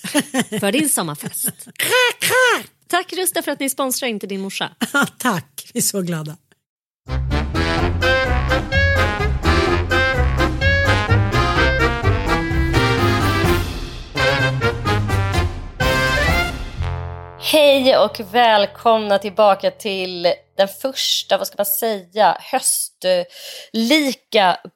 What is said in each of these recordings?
för din sommarfest. Tack Rusta för att ni sponsrar Inte din morsa. Tack, vi är så glada. Hej och välkomna tillbaka till den första, vad ska man säga, höstlika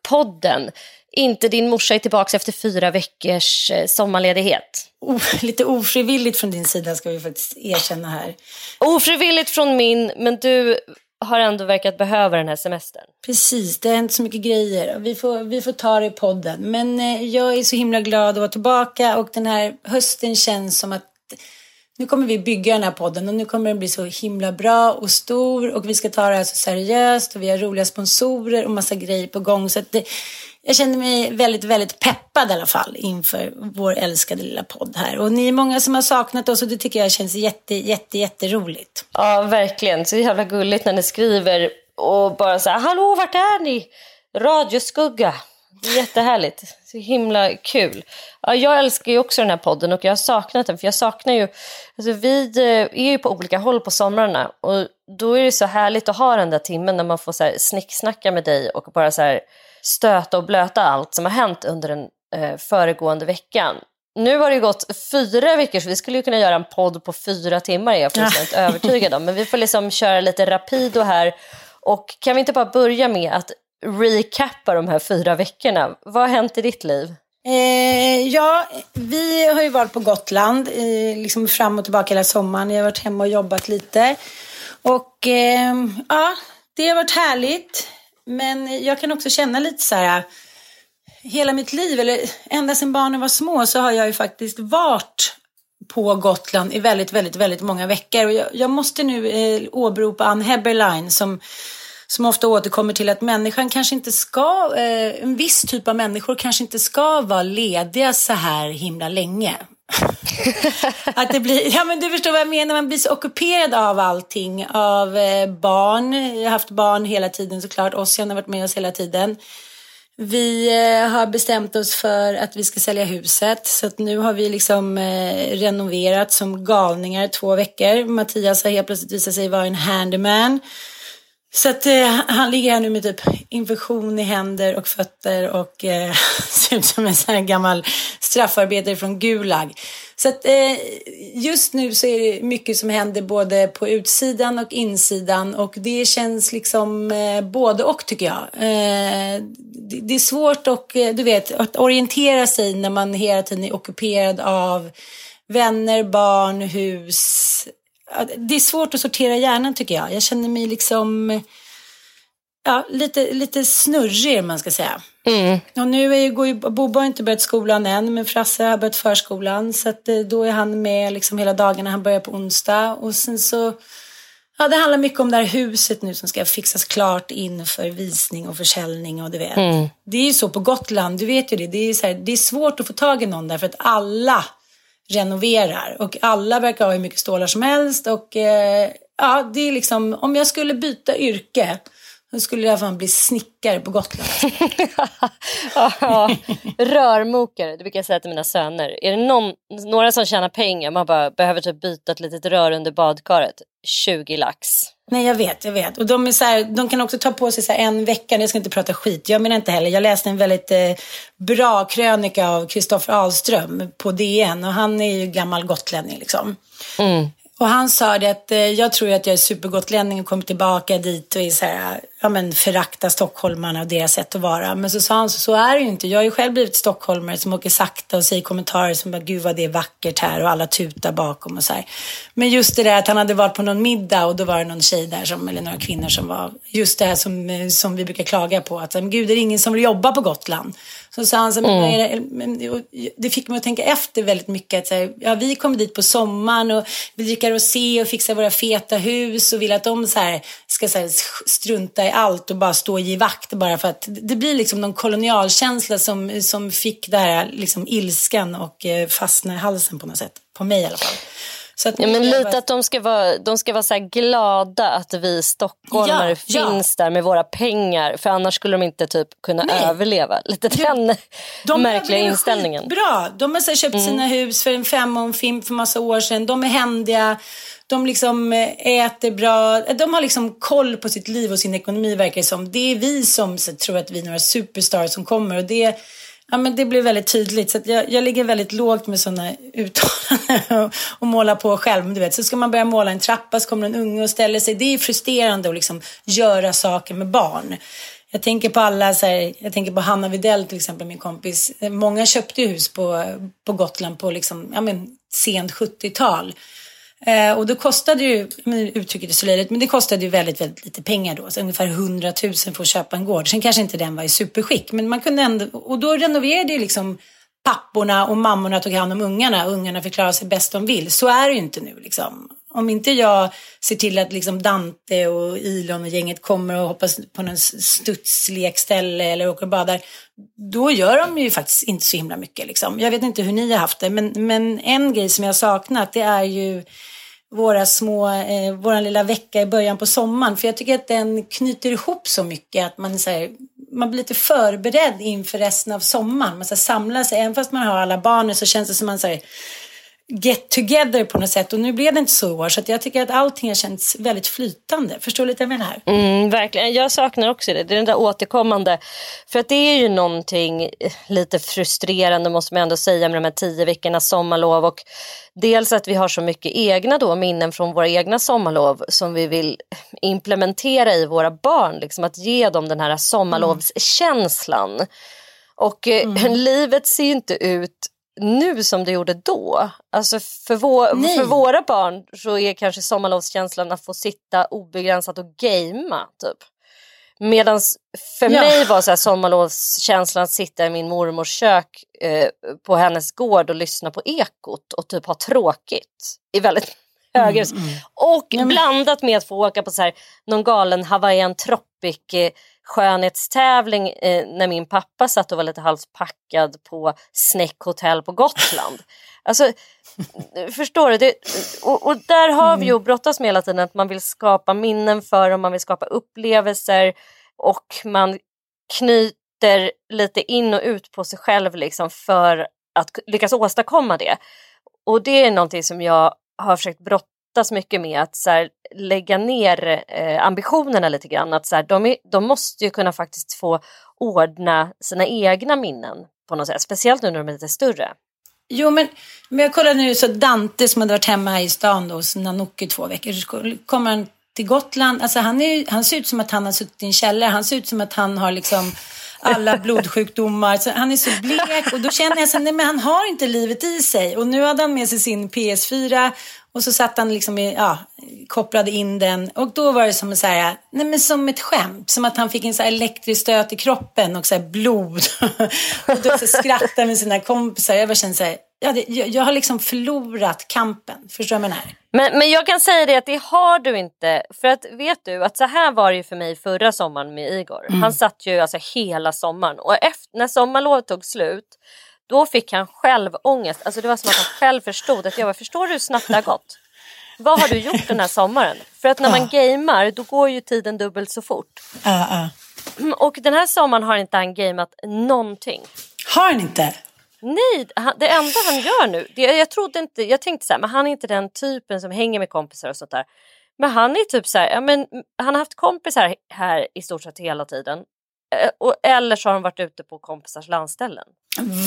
podden. Inte din morsa är tillbaka efter fyra veckors eh, sommarledighet. O- lite ofrivilligt från din sida ska vi faktiskt erkänna här. Ofrivilligt från min, men du har ändå verkat behöva den här semestern. Precis, det har hänt så mycket grejer. Vi får, vi får ta det i podden. Men eh, jag är så himla glad att vara tillbaka och den här hösten känns som att nu kommer vi bygga den här podden och nu kommer den bli så himla bra och stor och vi ska ta det här så seriöst och vi har roliga sponsorer och massa grejer på gång. Så att det, jag känner mig väldigt, väldigt peppad i alla fall inför vår älskade lilla podd här. Och ni är många som har saknat oss och det tycker jag känns jätte, jätte, jätteroligt. Ja, verkligen. Så jävla gulligt när ni skriver och bara så här, hallå, vart är ni? Radioskugga. Det är jättehärligt. Så himla kul. Ja, jag älskar ju också den här podden och jag har saknat den. För jag saknar ju, alltså vi eh, är ju på olika håll på somrarna och då är det så härligt att ha den där timmen när man får så här snicksnacka med dig och bara så här stöta och blöta allt som har hänt under den eh, föregående veckan. Nu har det gått fyra veckor så vi skulle ju kunna göra en podd på fyra timmar är jag fullständigt övertygad om. Men vi får liksom köra lite rapido här. Och kan vi inte bara börja med att recappa de här fyra veckorna? Vad har hänt i ditt liv? Eh, ja, vi har ju varit på Gotland eh, liksom fram och tillbaka hela sommaren. Jag har varit hemma och jobbat lite. Och eh, ja, det har varit härligt. Men jag kan också känna lite så här. Hela mitt liv, eller ända sedan barnen var små, så har jag ju faktiskt varit på Gotland i väldigt, väldigt, väldigt många veckor. Och jag, jag måste nu eh, åberopa Ann Heberlein som som ofta återkommer till att människan kanske inte ska, eh, en viss typ av människor kanske inte ska vara lediga så här himla länge. att det blir, ja men du förstår vad jag menar, man blir så ockuperad av allting, av eh, barn. Jag har haft barn hela tiden såklart, Ossian har varit med oss hela tiden. Vi eh, har bestämt oss för att vi ska sälja huset. Så att nu har vi liksom eh, renoverat som galningar två veckor. Mattias har helt plötsligt visat sig vara en handyman. Så att eh, han ligger här nu med typ infektion i händer och fötter och eh, ser ut som en sån här gammal straffarbetare från Gulag. Så att eh, just nu så är det mycket som händer både på utsidan och insidan och det känns liksom eh, både och tycker jag. Eh, det, det, är svårt och, eh, du vet, att orientera sig när man hela tiden är ockuperad av vänner, barn, hus, det är svårt att sortera hjärnan tycker jag. Jag känner mig liksom ja, lite, lite snurrig man ska säga. Mm. Och nu är, går ju, Bobo har inte börjat skolan än, men Frasse har börjat förskolan. Så att, eh, då är han med liksom hela dagarna. Han börjar på onsdag. Och sen så, ja det handlar mycket om det här huset nu som ska fixas klart inför visning och försäljning och du vet. Mm. Det är ju så på Gotland, du vet ju det. Det är, så här, det är svårt att få tag i någon där för att alla renoverar. Och alla verkar ha hur mycket stålar som helst. Och eh, ja, det är liksom, om jag skulle byta yrke då skulle jag fan bli snickare på Gotland. ja, rörmokare, det brukar jag säga till mina söner. Är det någon, några som tjänar pengar, man bara behöver typ byta ett litet rör under badkaret, 20 lax. Nej jag vet, jag vet. Och de, är så här, de kan också ta på sig så en vecka, jag ska inte prata skit, jag menar inte heller. Jag läste en väldigt eh, bra krönika av Kristoffer Ahlström på DN och han är ju gammal gotlänning liksom. Mm. Och han sa det att eh, jag tror att jag är supergotlänning och kommer tillbaka dit och är så här, ja men förakta stockholmarna och deras sätt att vara. Men så sa han så, så är det ju inte. Jag har ju själv blivit stockholmare som åker sakta och säger kommentarer som bara, gud vad det är vackert här och alla tutar bakom och så här. Men just det där att han hade varit på någon middag och då var det någon tjej där som, eller några kvinnor som var, just det här som, eh, som vi brukar klaga på, att men gud det är ingen som vill jobba på Gotland. Så sa han så mm. det, det fick mig att tänka efter väldigt mycket. Att så här, ja, vi kommer dit på sommaren och vi dricker rosé och fixar våra feta hus och vill att de så här, ska så här, strunta i allt och bara stå och ge vakt bara för att det blir liksom någon kolonialkänsla som, som fick det här liksom ilskan och eh, fastna i halsen på något sätt. På mig i alla fall. Så att ja, men lite bara... att de ska vara, de ska vara så glada att vi stockholmare ja, finns ja. där med våra pengar. För annars skulle de inte typ kunna Nej. överleva. Lite den de märkliga inställningen. Bra. De har så köpt mm. sina hus för en femomfimp för massa år sedan. De är händiga. De liksom eh, äter bra. Eh, de har liksom koll på sitt liv och sin ekonomi verkar det som. Det är vi som tror att vi är några superstars som kommer. Och det Ja, men det blir väldigt tydligt. Så jag, jag ligger väldigt lågt med sådana uttalanden och, och målar på själv. Du vet. Så ska man börja måla en trappa så kommer en unge och ställer sig. Det är frustrerande att liksom göra saker med barn. Jag tänker på alla, så här, jag tänker på Hanna Videll till exempel, min kompis. Många köpte hus på, på Gotland på liksom, ja, men, sent 70-tal. Eh, och då kostade ju, uttrycket är så löjligt, men det kostade ju väldigt, väldigt lite pengar då. Så ungefär 100 000 för att köpa en gård. Sen kanske inte den var i superskick, men man kunde ändå, och då renoverade ju liksom papporna och mammorna tog hand om ungarna och ungarna fick klara sig bäst de vill. Så är det ju inte nu liksom. Om inte jag ser till att liksom Dante och Ilon och gänget kommer och hoppas på någon studslekställe eller åker och badar, då gör de ju faktiskt inte så himla mycket. Liksom. Jag vet inte hur ni har haft det, men, men en grej som jag har saknat det är ju våra små, eh, våran lilla vecka i början på sommaren. För jag tycker att den knyter ihop så mycket att man, så här, man blir lite förberedd inför resten av sommaren. Man så här, samlar sig, även fast man har alla barnen så känns det som man så här, get together på något sätt. Och nu blev det inte så i år. Så jag tycker att allting har känts väldigt flytande. Förstår du lite vad jag menar? Mm, verkligen. Jag saknar också det. Det är den där återkommande. För att det är ju någonting lite frustrerande måste man ändå säga med de här tio veckornas sommarlov. Och dels att vi har så mycket egna då, minnen från våra egna sommarlov som vi vill implementera i våra barn. Liksom att ge dem den här sommarlovskänslan. Och eh, mm. livet ser ju inte ut nu som det gjorde då. Alltså för, vår, för våra barn så är kanske sommarlovskänslan att få sitta obegränsat och gamea. Typ. Medan för ja. mig var så här sommarlovskänslan att sitta i min mormors kök eh, på hennes gård och lyssna på Ekot och typ ha tråkigt i väldigt hög mm, mm. Och ja, men... blandat med att få åka på så här, någon galen Hawaiian tropic eh, skönhetstävling eh, när min pappa satt och var lite halvpackad på Snäck hotell på Gotland. Alltså, förstår du? Det, och, och, där har vi ju mm. brottas med hela tiden att man vill skapa minnen för och man vill skapa upplevelser och man kny, sitter lite in och ut på sig själv liksom för att lyckas åstadkomma det. Och det är någonting som jag har försökt brottas mycket med, att så här, lägga ner eh, ambitionerna lite grann. Att så här, de, är, de måste ju kunna faktiskt få ordna sina egna minnen på något sätt, speciellt nu när de är lite större. Jo, men, men jag kollade nu så Dante som hade varit hemma här i stan då hos Nanook i två veckor. Så kommer han till Gotland. Alltså han, är, han ser ut som att han har suttit i en källare. Han ser ut som att han har liksom alla blodsjukdomar. Så han är så blek och då känner jag så nej men han har inte livet i sig. Och nu hade han med sig sin PS4 och så satt han liksom, i, ja, kopplade in den och då var det som, så här, nej men som ett skämt. Som att han fick en så elektrisk stöt i kroppen och så blod. och då så skrattade med sina kompisar. Jag bara kände så här, ja, det, jag, jag, har liksom förlorat kampen. Förstår du vad jag menar? Men, men jag kan säga det att det har du inte. För att vet du att så här var det ju för mig förra sommaren med Igor. Mm. Han satt ju alltså hela sommaren och efter, när sommarlovet tog slut då fick han själv ångest. Alltså det var som att han själv förstod att jag bara, förstår du hur snabbt det har gått? Vad har du gjort den här sommaren? För att när man gamer då går ju tiden dubbelt så fort. Uh, uh. Och den här sommaren har inte han gameat någonting. Har han inte? Nej, det enda han gör nu, det, jag trodde inte, jag tänkte så här, men han är inte den typen som hänger med kompisar och sånt där. Men han är typ så här, ja, men han har haft kompisar här i stort sett hela tiden. Eh, och, eller så har de varit ute på kompisars landställen.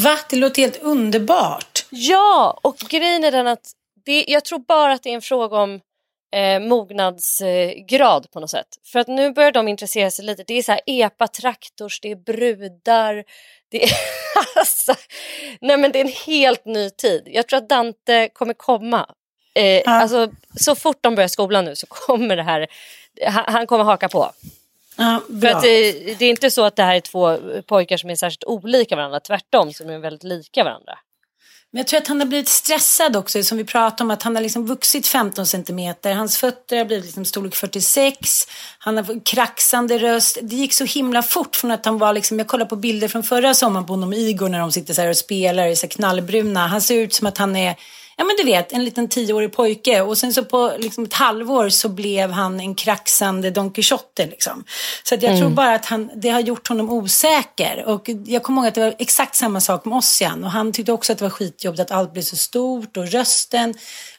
Va? Det låter helt underbart. Ja, och grejen är den att det, jag tror bara att det är en fråga om eh, mognadsgrad eh, på något sätt. För att nu börjar de intressera sig lite. Det är så här epa traktors, det är brudar. Det är, alltså, nej men det är en helt ny tid. Jag tror att Dante kommer komma. Eh, ja. alltså, så fort de börjar skolan nu så kommer det här, han, han kommer haka på. Ja, För att det, det, är inte så att det här är två pojkar som är särskilt olika varandra, tvärtom som är väldigt lika varandra. Men jag tror att han har blivit stressad också, som vi pratade om, att han har liksom vuxit 15 centimeter. Hans fötter har blivit liksom storlek 46. Han har kraxande röst. Det gick så himla fort från att han var liksom, jag kollar på bilder från förra sommaren på honom Igor när de sitter så här och spelar i så knallbruna. Han ser ut som att han är ja men du vet, en liten tioårig pojke. Och sen så på liksom ett halvår så blev han en kraxande Don Quijote. Liksom. Så att jag mm. tror bara att han, det har gjort honom osäker. Och jag kommer ihåg att det var exakt samma sak med Ossian. Och han tyckte också att det var skitjobbigt att allt blev så stort och rösten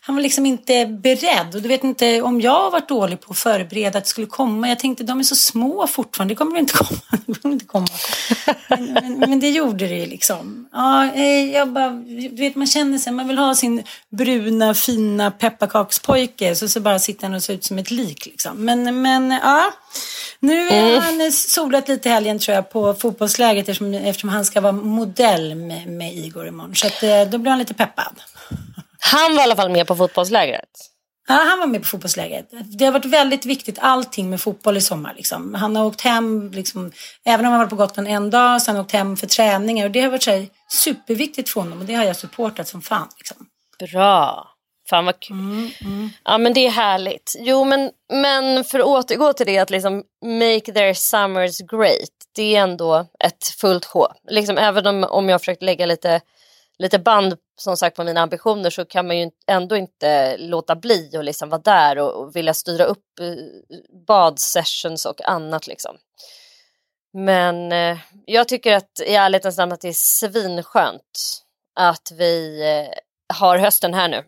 han var liksom inte beredd. Och du vet inte om jag har varit dålig på att förbereda att det skulle komma. Jag tänkte de är så små fortfarande, det kommer inte komma. Det kommer inte komma. Men, men, men, det gjorde det liksom. Ja, eh, jag bara, du vet man känner sig, man vill ha sin bruna fina pepparkakspojke. Så, så bara sitter han och ser ut som ett lik liksom. Men, men ja. Nu har mm. han solat lite i helgen tror jag på fotbollsläget eftersom, eftersom han ska vara modell med, med Igor imorgon. Så att, eh, då blir han lite peppad. Han var i alla fall med på fotbollslägret. Ja, han var med på fotbollslägret. Det har varit väldigt viktigt allting med fotboll i sommar. Liksom. Han har åkt hem, liksom, även om han varit på Gotland en dag, så har han åkt hem för träningar. Och det har varit så här, superviktigt för honom och det har jag supportat som fan. Liksom. Bra. Fan vad kul. Mm, mm. Ja men det är härligt. Jo men, men för att återgå till det att liksom make their summers great. Det är ändå ett fullt sjå. Liksom, även om, om jag försökt lägga lite lite band som sagt på mina ambitioner så kan man ju ändå inte låta bli att liksom vara där och, och vilja styra upp eh, badsessions och annat liksom. Men eh, jag tycker att i ärlighetens namn att det är svinskönt att vi eh, har hösten här nu.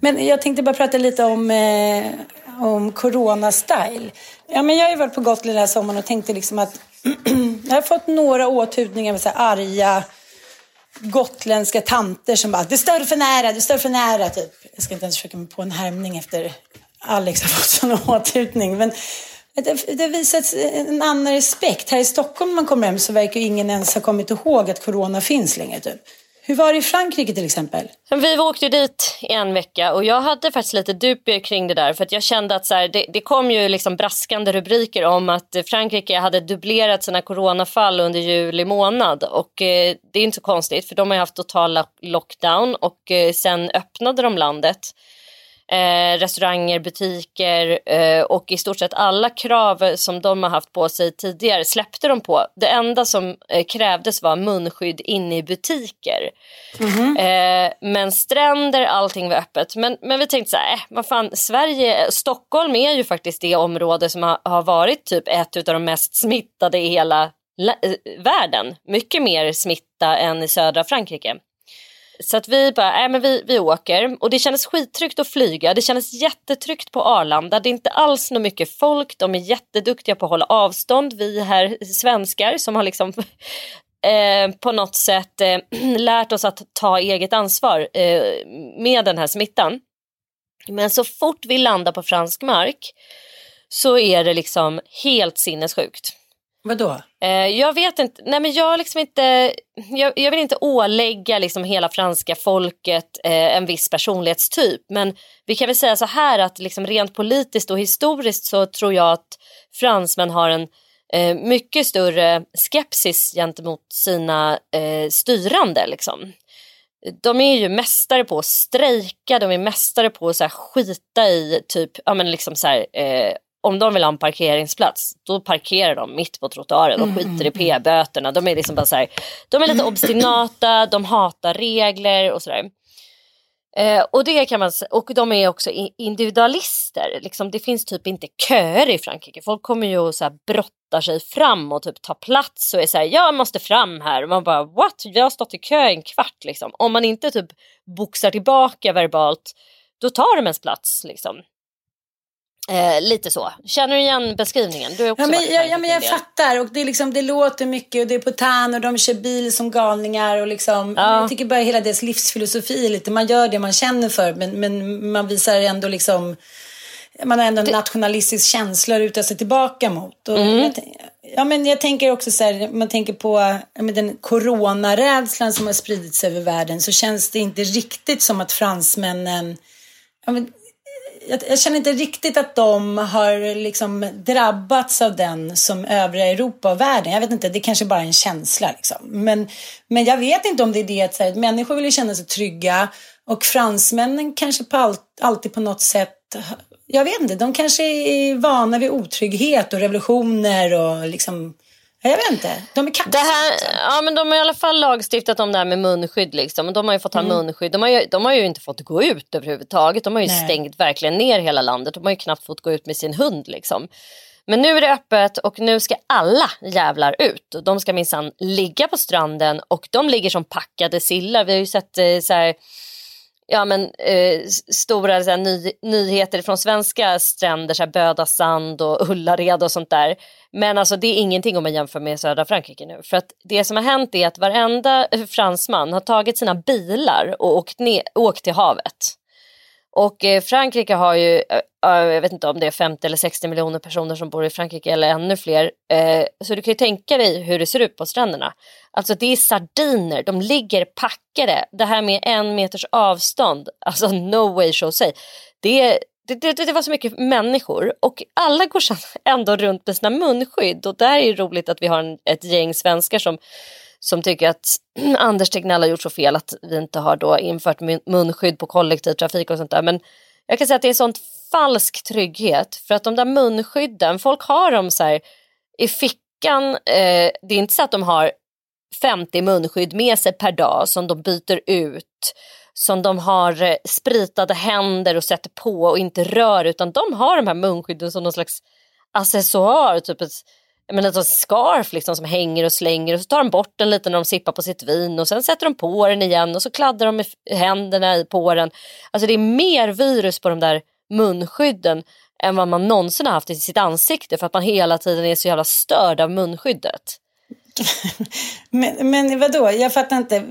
Men jag tänkte bara prata lite om, eh, om corona-style. Ja, men jag har ju varit på Gotland den här sommaren och tänkte liksom att jag har fått några åthutningar med så här arga gotländska tanter som bara, det står för nära, det står för nära, typ. Jag ska inte ens försöka mig på en härmning efter Alex har fått sån åthutning. Men det, har visat en annan respekt. Här i Stockholm när man kommer hem så verkar ingen ens ha kommit ihåg att corona finns längre. Typ. Hur var det i Frankrike till exempel? Vi åkte dit i en vecka och jag hade faktiskt lite dubier kring det där för att jag kände att så här, det, det, kom ju liksom braskande rubriker om att Frankrike hade dubblerat sina coronafall under juli månad och eh, det är inte så konstigt för de har ju haft total lockdown och eh, sen öppnade de landet eh, restauranger, butiker eh, och i stort sett alla krav som de har haft på sig tidigare släppte de på. Det enda som eh, krävdes var munskydd inne i butiker. Eh, men stränder, allting var öppet. Men, men vi tänkte så här, eh, vad fan, Sverige, Stockholm är ju faktiskt det område som har, har varit typ ett av de mest smittade i hela la- eh, världen. Mycket mer smitta än i södra Frankrike. Så att vi bara, äh, men vi, vi åker och det kändes skittryggt att flyga. Det kändes jättetryggt på Arlanda. Det är inte alls så mycket folk. De är jätteduktiga på att hålla avstånd. Vi här svenskar som har liksom eh, på något sätt eh, lärt oss att ta eget ansvar eh, med den här smittan. Men så fort vi landar på fransk mark så är det liksom helt sinnessjukt. Vadå? Eh, jag vet inte, nej men jag, liksom inte jag, jag vill inte ålägga liksom hela franska folket eh, en viss personlighetstyp men vi kan väl säga så här att liksom rent politiskt och historiskt så tror jag att fransmän har en eh, mycket större skepsis gentemot sina eh, styrande. Liksom. De är ju mästare på att strejka, de är mästare på att så här, skita i typ, ja men liksom så här, eh, om de vill ha en parkeringsplats, då parkerar de mitt på trottoaren och skiter i p-böterna. De är liksom bara så här, de är lite obstinata, de hatar regler och sådär. Eh, och det kan man och de är också individualister. Liksom, det finns typ inte köer i Frankrike. Folk kommer ju och så här brottar sig fram och typ tar plats och är så här, jag måste fram här. Och man bara what? Vi har stått i kö en kvart liksom. Om man inte typ boxar tillbaka verbalt, då tar de ens plats liksom. Eh, lite så. Känner du igen beskrivningen? Du också Ja men, i ja, men jag fattar och det, är liksom, det låter mycket och det är på tan och de kör bil som galningar och liksom, Ja. jag tycker bara hela deras livsfilosofi är lite, man gör det man känner för men, men man visar ändå liksom, man har ändå en nationalistisk känsla att luta sig tillbaka mot. Och Mm. jag, ja men jag tänker också så här, man tänker på men den coronarädslan som har spridits över världen så känns det inte riktigt som att fransmännen ja, men, jag, jag känner inte riktigt att de har liksom drabbats av den som övriga Europa och världen. Jag vet inte, det kanske bara är en känsla. Liksom. Men, men jag vet inte om det är det att, här, människor vill ju känna sig trygga och fransmännen kanske på all, alltid på något sätt jag vet inte, de kanske är vana vid otrygghet och revolutioner och liksom, jag vet inte, de är kaxiga. Det här, ja, men de har i alla fall lagstiftat om det här med munskydd. Liksom. De har ju fått ha munskydd. De har, ju, de har ju inte fått gå ut överhuvudtaget. De har ju Nej. stängt verkligen ner hela landet. De har ju knappt fått gå ut med sin hund. Liksom. Men nu är det öppet och nu ska alla jävlar ut. De ska minsann ligga på stranden och de ligger som packade sillar. Vi har ju sett eh, så här, ja, men, eh, stora så här, ny, nyheter från svenska stränder, så här, Böda sand och Ullared och sånt där. Men alltså, det är ingenting om man jämför med södra Frankrike nu. För att det som har hänt är att varenda fransman har tagit sina bilar och åkt, ner, åkt till havet. Och eh, Frankrike har ju, eh, eh, jag vet inte om det är 50 eller 60 miljoner personer som bor i Frankrike eller ännu fler. Så du kan ju tänka dig hur det ser ut på stränderna. Alltså det är sardiner, de ligger packade. Det här med en meters avstånd, alltså no way Jose. Det, det, det, det var så mycket människor och alla går sen ändå runt med sina munskydd. Och där är det roligt att vi har en, ett gäng svenskar som som tycker att Anders Tegnell har gjort så fel att vi inte har då infört munskydd på kollektivtrafik och sånt där. Men jag kan säga att det är sånt falsk trygghet för att de där munskydden, folk har dem så här i fickan. Eh, det är inte så att de har 50 munskydd med sig per dag som de byter ut som de har eh, spritade händer och sätter på och inte rör utan de har de här munskydden som någon slags accessoar, typ ett menar, ett scarf liksom som hänger och slänger och så tar de bort den lite när de sippar på sitt vin och sen sätter de på den igen och så kladdar de med händerna i på den. Alltså det är mer virus på de där munskydden än vad man någonsin har haft i sitt ansikte för att man hela tiden är så jävla störd av munskyddet. Men, men vadå, jag fattar inte.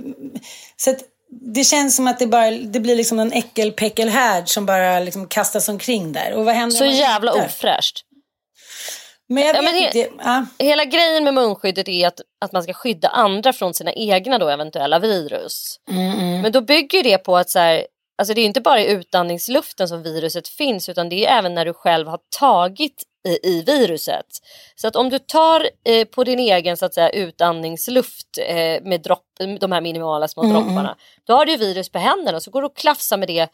Så att det känns som att det, bara, det blir liksom en äckelpäckelhärd som bara liksom kastas omkring där. Och vad händer Så jävla ofräscht. Men jag Ja, vet men he- inte. Ja. Hela grejen med munskyddet är att, att man ska skydda andra från sina egna då eventuella virus. Men då bygger det på att så här, alltså det är inte bara i utandningsluften som viruset finns utan det är även när du själv har tagit i, i viruset. Så att om du tar eh, på din egen så att säga, utandningsluft eh, med dropp, de här minimala små dropparna då har du virus på händerna så går du och klafsar med det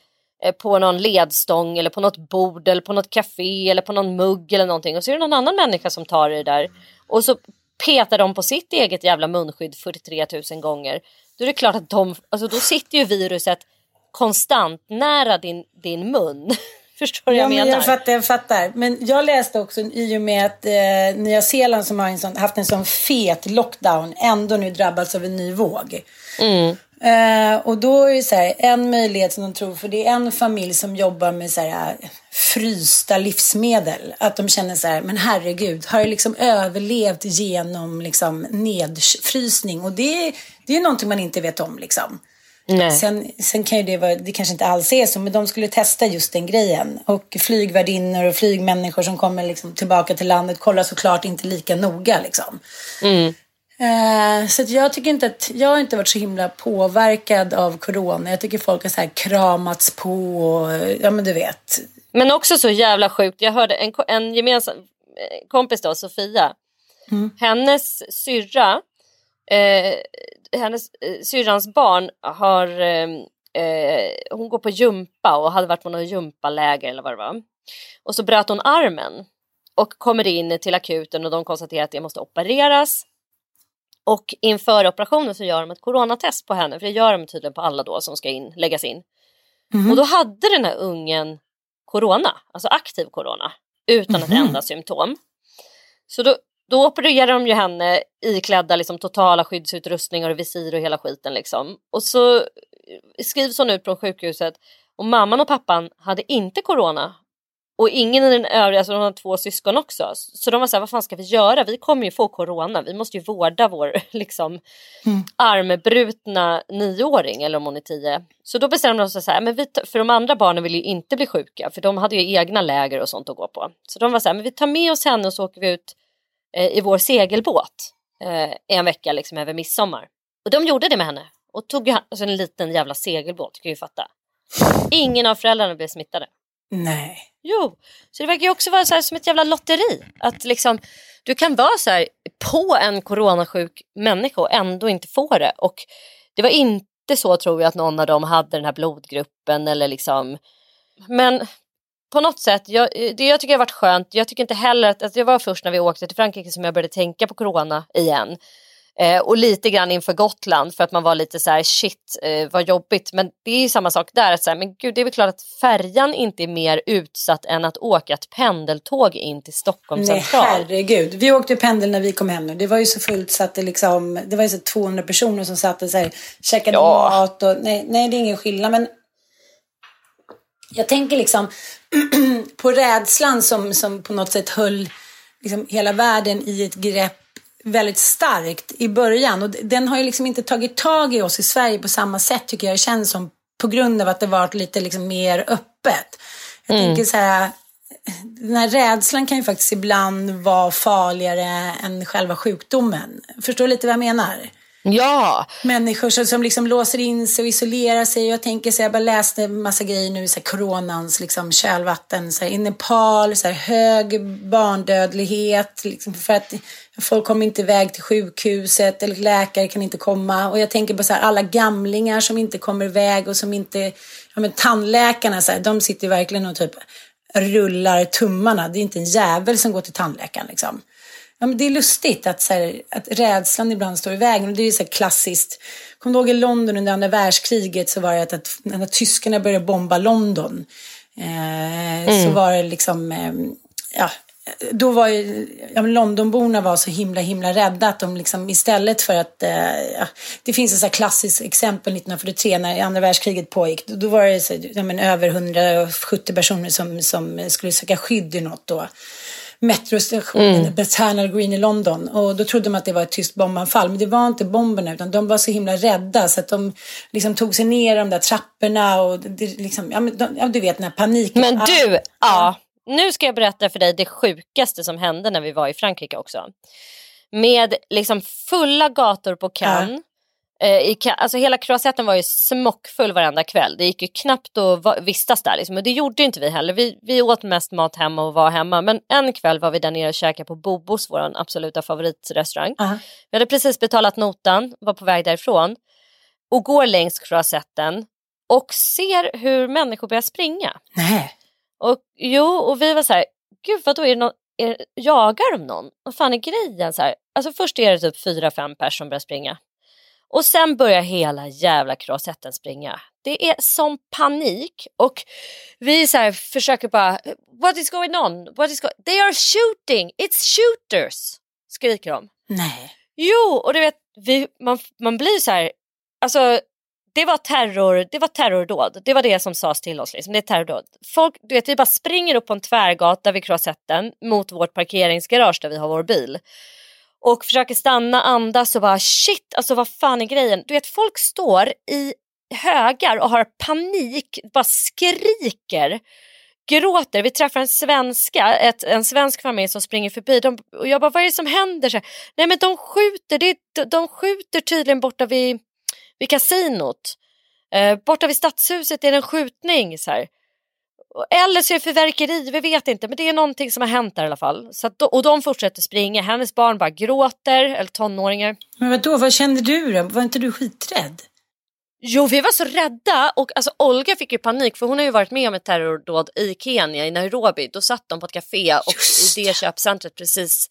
på någon ledstång eller på något bord eller på något café eller på någon mugg eller någonting och så är det någon annan människa som tar det där och så petar de på sitt eget jävla munskydd 43 000 gånger. Då är det klart att de, alltså då sitter ju viruset konstant nära din, din mun. Förstår du ja, jag men menar? Jag fattar, jag fattar. Men jag läste också i och med att eh, Nya Zeeland som har en sån, haft en sån fet lockdown ändå nu drabbats av en ny våg. Mm. Eh, och då är det så här, en möjlighet som de tror, för det är en familj som jobbar med så här, frysta livsmedel. Att de känner så här, men herregud, har jag liksom överlevt genom liksom nedfrysning? Och det, det är någonting man inte vet om liksom. Nej. Sen, sen kan ju det vara, det kanske inte alls är så, men de skulle testa just den grejen. Och flygvärdinnor och flygmänniskor som kommer liksom tillbaka till landet kollar såklart inte lika noga liksom. Mm. Eh, så jag tycker inte att, jag har inte varit så himla påverkad av corona. Jag tycker folk har så här kramats på och, ja men du vet. Men också så jävla sjukt. Jag hörde en, en gemensam eh, kompis då, Sofia. Hennes syrra, eh, hennes eh, syrrans barn har, eh, eh, hon går på gympa och hade varit på något gympaläger eller vad det var. Och så bröt hon armen och kommer in till akuten och de konstaterar att det måste opereras. Och inför operationen så gör de ett coronatest på henne, för det gör de tydligen på alla då som ska in, läggas in. Och då hade den här ungen corona, alltså aktiv corona, utan ett enda symptom. Så då, då opererar de ju henne iklädda liksom, totala skyddsutrustningar och visir och hela skiten. Liksom. Och så skrivs hon ut från sjukhuset och mamman och pappan hade inte corona. Och ingen i den övriga, alltså de har två syskon också. Så de var så här, vad fan ska vi göra? Vi kommer ju få corona, vi måste ju vårda vår liksom, armbrutna nioåring eller om hon är tio. Så då bestämde de sig så här, men vi, för de andra barnen ville ju inte bli sjuka för de hade ju egna läger och sånt att gå på. Så de var så här, men vi tar med oss henne och så åker vi ut eh, i vår segelbåt eh, en vecka liksom över midsommar. Och de gjorde det med henne och tog alltså en liten jävla segelbåt, kan ju fatta. Ingen av föräldrarna blev smittade. Nej. Jo, så det verkar ju också vara så här som ett jävla lotteri. Att liksom, du kan vara så här på en coronasjuk människa och ändå inte få det. Och det var inte så tror jag att någon av dem hade den här blodgruppen eller liksom. Men på något sätt, jag, det jag tycker har varit skönt, jag tycker inte heller att, att det var först när vi åkte till Frankrike som jag började tänka på corona igen. Eh, och lite grann inför Gotland för att man var lite så här shit eh, vad jobbigt. Men det är ju samma sak där. Att så här, men gud det är väl klart att färjan inte är mer utsatt än att åka ett pendeltåg in till Stockholm Nej, central. herregud. Vi åkte pendel när vi kom hem nu. Det var ju så fullt så att det liksom, det var ju så 200 personer som satt och så här, käkade Ja. mat och nej, nej, det är ingen skillnad. Men jag tänker liksom på rädslan som, som på något sätt höll liksom hela världen i ett grepp väldigt starkt i början. Och den har ju liksom inte tagit tag i oss i Sverige på samma sätt tycker jag det känns som. På grund av att det varit lite liksom mer öppet. Jag tänker så här, den här rädslan kan ju faktiskt ibland vara farligare än själva sjukdomen. Förstår du lite vad jag menar? Ja, Människor som, som liksom låser in sig och isolerar sig. Jag tänker så här, jag bara läste en massa grejer nu, så här, coronans liksom, kölvatten. Så här, I Nepal, så här, hög barndödlighet. Liksom, för att folk kommer inte iväg till sjukhuset eller läkare kan inte komma. Och jag tänker på så här, alla gamlingar som inte kommer iväg och som inte... Ja, men tandläkarna, så här, de sitter verkligen och typ rullar tummarna. Det är inte en jävel som går till tandläkaren. Liksom. Ja, men det är lustigt att, så här, att rädslan ibland står i vägen. Och det är så här klassiskt. Kommer du ihåg i London under andra världskriget så var det att, att när tyskarna började bomba London eh, så var det liksom, eh, ja, då var ju, ja, men Londonborna var så himla himla rädda att de liksom istället för att, eh, ja, det finns ett så klassiskt exempel 1943 när andra världskriget pågick. Då, då var det så, ja, men över 170 personer som, som skulle söka skydd i något då metrostationen, mm. Bethnal Green i London. Och då trodde de att det var ett tyst bombanfall. Men det var inte bomberna utan de var så himla rädda så att de liksom tog sig ner de där trapporna och det, liksom, ja, men de, ja, du vet den här paniken. men du, ja. Nu ska jag berätta för dig det sjukaste som hände när vi var i Frankrike också. Med liksom fulla gator på Cannes. Eh, i, Ca- alltså hela Croisetten var ju smockfull varenda kväll. Det gick ju knappt att vistas där. Liksom. Och det gjorde inte vi heller. Vi, vi åt mest mat hemma och var hemma. Men en kväll var vi där nere och käkade på Bobos, vår absoluta favoritrestaurang. Ja. Vi hade precis betalat notan, var på väg därifrån och går längs Croisetten och ser hur människor börjar springa. Nej. Och jo, och vi var så här, gud vad då är det någon, är, jagar de någon? Vad fan är grejen? Så här, alltså först är det typ fyra, fem personer som börjar springa. Och sen börjar hela jävla kroasetten springa. Det är som panik och vi så här försöker bara, what is going on? What is go They are shooting, it's shooters! Skriker de. Nej. Jo, och du vet, vi, man, man blir så här, alltså det var terror, det var terrordåd. Det var det som sades till oss. Liksom. Det är terrordåd. Folk, du vet, vi bara springer upp på en tvärgata vid Kroasetten mot vårt parkeringsgarage där vi har vår bil. Och försöker stanna, andas och bara shit, alltså vad fan är grejen? Du vet, folk står i högar och har panik, bara skriker gråter. Vi träffar en svenska, ett, en svensk familj som springer förbi. De, och jag bara, vad är det som händer? Så Nej men de skjuter, det, de skjuter tydligen borta vid, vid kasinot. Eh, borta vid stadshuset är det en skjutning. Så här. Eller så är det fyrverkeri, vi vet inte. Men det är någonting som har hänt där i alla fall. Så att, och de fortsätter springa. Hennes barn bara gråter, eller tonåringar. Men vadå, vad kände du då? Var inte du skiträdd? Jo, vi var så rädda och alltså, Olga fick ju panik för hon har ju varit med om ett terrordåd i Kenya, i Nairobi. Då satt de på ett café och Just i det köpcentret precis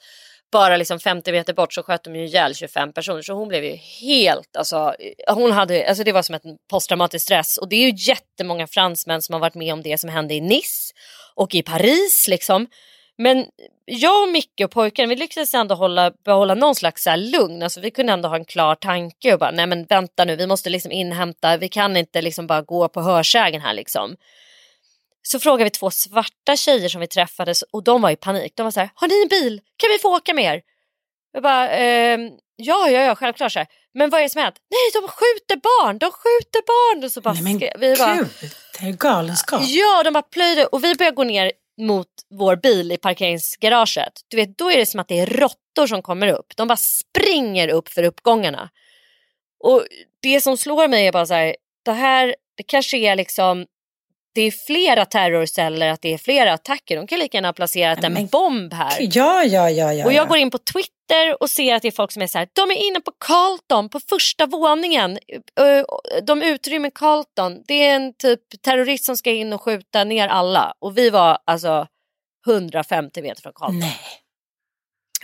bara liksom 50 meter bort så sköt de ju ihjäl 25 personer. Så hon blev ju helt, alltså, hon hade, alltså det var som ett posttraumatisk stress. Och det är ju jättemånga fransmän som har varit med om det som hände i Nice och i Paris liksom. Men jag och Micke och pojken vi lyckades ändå hålla, behålla någon slags så här lugn. Alltså, vi kunde ändå ha en klar tanke och bara nej men vänta nu vi måste liksom inhämta, vi kan inte liksom bara gå på hörsägen här liksom. Så frågade vi två svarta tjejer som vi träffades och de var i panik. De var så här, har ni en bil? Kan vi få åka med er? Jag bara, ehm, ja, ja, ja, självklart. Så här. Men vad är det som hänt? Nej, de skjuter barn, de skjuter barn. Och så bara, Nej men skrev- vi bara, gud, det är galenskap. Ja, de bara plöjde och vi börjar gå ner mot vår bil i parkeringsgaraget. Du vet, då är det som att det är råttor som kommer upp. De bara springer upp för uppgångarna. Och det som slår mig är bara så här, det här, det kanske är liksom, det är flera terrorceller, att det är flera attacker. De kan lika gärna ha placerat Nej, en men bomb här. Ja, ja, ja, ja. Och jag ja. går in på Twitter och ser att det är folk som är så här, de är inne på Carlton på första våningen. Ö, De utrymmer Carlton. Det är en typ terrorist som ska in och skjuta ner alla. Och vi var alltså 150 meter från Carlton. Nej.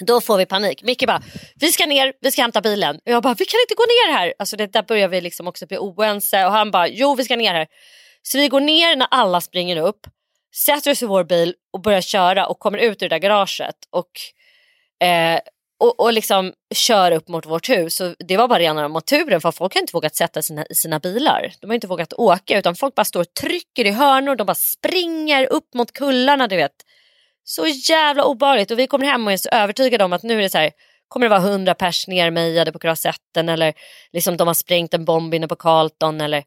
Då får vi panik. Micke bara, vi ska ner, vi ska hämta bilen. Och jag bara, vi kan inte gå ner här. Alltså det, där börjar vi liksom också bli oense. Och han bara, jo vi ska ner här. Så vi går ner när alla springer upp, sätter oss i vår bil och börjar köra och kommer ut ur det där garaget. Och, eh, och, och liksom kör upp mot vårt hus. Så det var bara rena moturen för folk har inte vågat sätta sina, i sina bilar. De har inte vågat åka utan folk bara står och trycker i hörnor. De bara springer upp mot kullarna du vet. Så jävla obehagligt och vi kommer hem och är så övertygade om att nu är det så här, kommer det vara hundra pers nermejade på Kroasetten eller liksom de har sprängt en bomb inne på Carlton eller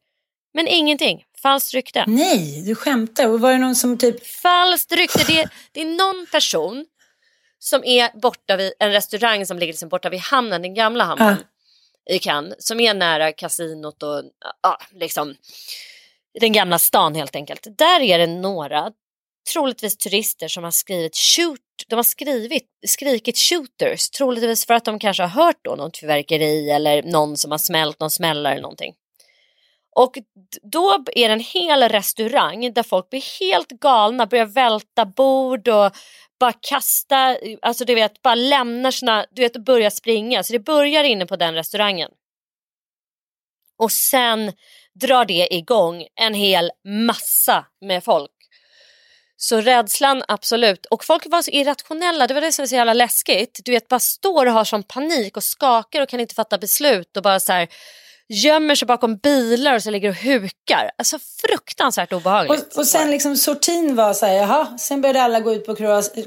men ingenting, falskt rykte. Nej, du skämtar. Och var det någon som typ... Falskt rykte, det, det är någon person som är borta vid en restaurang som ligger liksom borta vid hamnen, den gamla hamnen i Cannes som är nära kasinot och ja, liksom den gamla stan helt enkelt. Där är det några, troligtvis turister som har skrivit shoot, de har skrivit, skrikit shooters, troligtvis för att de kanske har hört då något fyrverkeri eller någon som har smält någon smällare eller någonting. Och då är det en hel restaurang där folk blir helt galna, börjar välta bord och bara kasta, alltså du vet, bara lämnar sina, du vet, och börjar springa. Så det börjar inne på den restaurangen. Och sen drar det igång en hel massa med folk. Så rädslan absolut. Och folk var så irrationella, det var det som var så jävla läskigt. Du vet, bara står och har sån panik och skakar och kan inte fatta beslut och bara så här gömmer sig bakom bilar och så ligger och hukar. Alltså fruktansvärt obehagligt. Och, och sen liksom sortin var så här, jaha, sen började alla gå ut på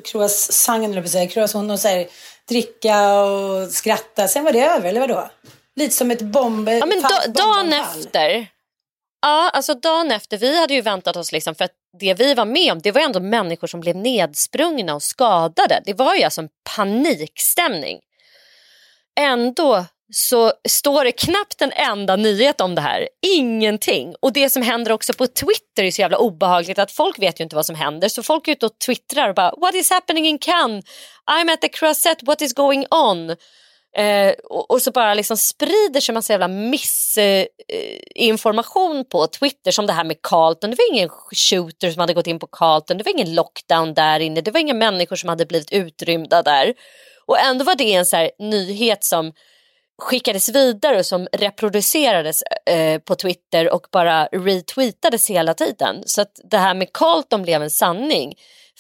croissangen, eller säga, croissant och så här, dricka och skratta. Sen var det över, eller vadå? Lite som ett bomb... Ja, men falskt da, dagen efter. Ja, alltså dagen efter. Vi hade ju väntat oss liksom för att det vi var med om det var ändå människor som blev nedsprungna och skadade. Det var ju alltså en panikstämning. Ändå så står det knappt en enda nyhet om det här. Ingenting. Och det som händer också på Twitter är så jävla obehagligt att folk vet ju inte vad som händer. Så folk är ute och twittrar och bara What is happening in Cannes? I'm at the Croisette, what is going on? Eh, och, och, så bara liksom sprider sig massa jävla missinformation eh, på Twitter som det här med Carlton. Det var ingen shooter som hade gått in på Carlton, det var ingen lockdown där inne, det var inga människor som hade blivit utrymda där. Och ändå var det en så nyhet som skickades vidare och som reproducerades eh, på Twitter och bara retweetades hela tiden. Så att det här med Carlton blev en sanning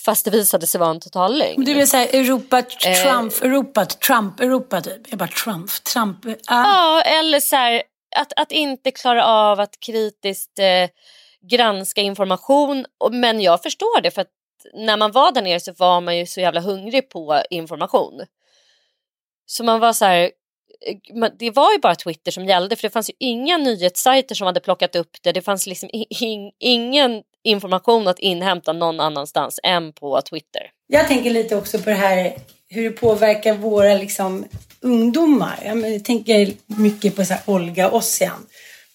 fast det visade sig vara en total lögn. Du vill säga Europa, Trump, eh, Europa, Trump, Europa typ. Jag bara Trump, Trump. Ah. Ja, eller så här, att, att inte klara av att kritiskt eh, granska information. Men jag förstår det för att när man var där nere så var man ju så jävla hungrig på information. Så man var så här, eh, Eh, det var ju bara Twitter som gällde för det fanns ju inga nyhetssajter som hade plockat upp det. Det fanns liksom ingen information att inhämta någon annanstans än på Twitter. Jag tänker lite också på det här hur det påverkar våra liksom, ungdomar. Jag tänker mycket på så här Olga Ossian.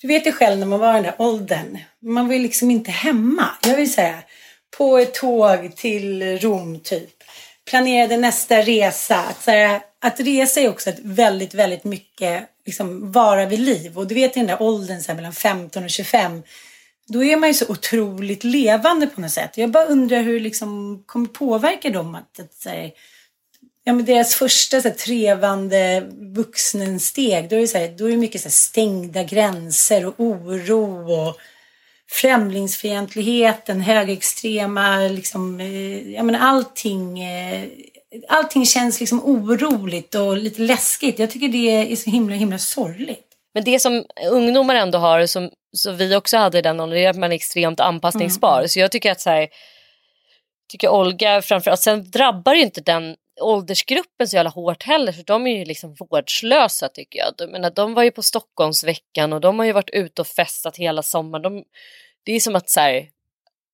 Du vet ju själv när man var i den där åldern. Man var ju liksom inte hemma. Jag vill säga på ett tåg till Rom typ. Planerade nästa resa. Att, så här, att resa är också ett väldigt, väldigt mycket liksom, vara vid liv. Och du vet i den där åldern så här, mellan 15 och 25 då är man ju så otroligt levande på något sätt. Jag bara undrar hur det liksom kommer påverka dem att, att så här, ja, men deras första så här, trevande vuxensteg, då är det, så här, då är det mycket så här, stängda gränser och oro och främlingsfientligheten, högerextrema, liksom, eh, ja men allting, eh, allting känns liksom oroligt och lite läskigt. Jag tycker det är så himla, himla sorgligt. Men det som ungdomar ändå har, som så vi också hade i den åldern, är att man är extremt anpassningsbar. Mm. Så jag tycker att så här, tycker Olga framförallt, sen drabbar ju inte den åldersgruppen så jävla hårt heller för de är ju liksom vårdslösa tycker jag. jag menar, de var ju på Stockholmsveckan och de har ju varit ute och festat hela sommaren. De, det är som att så här,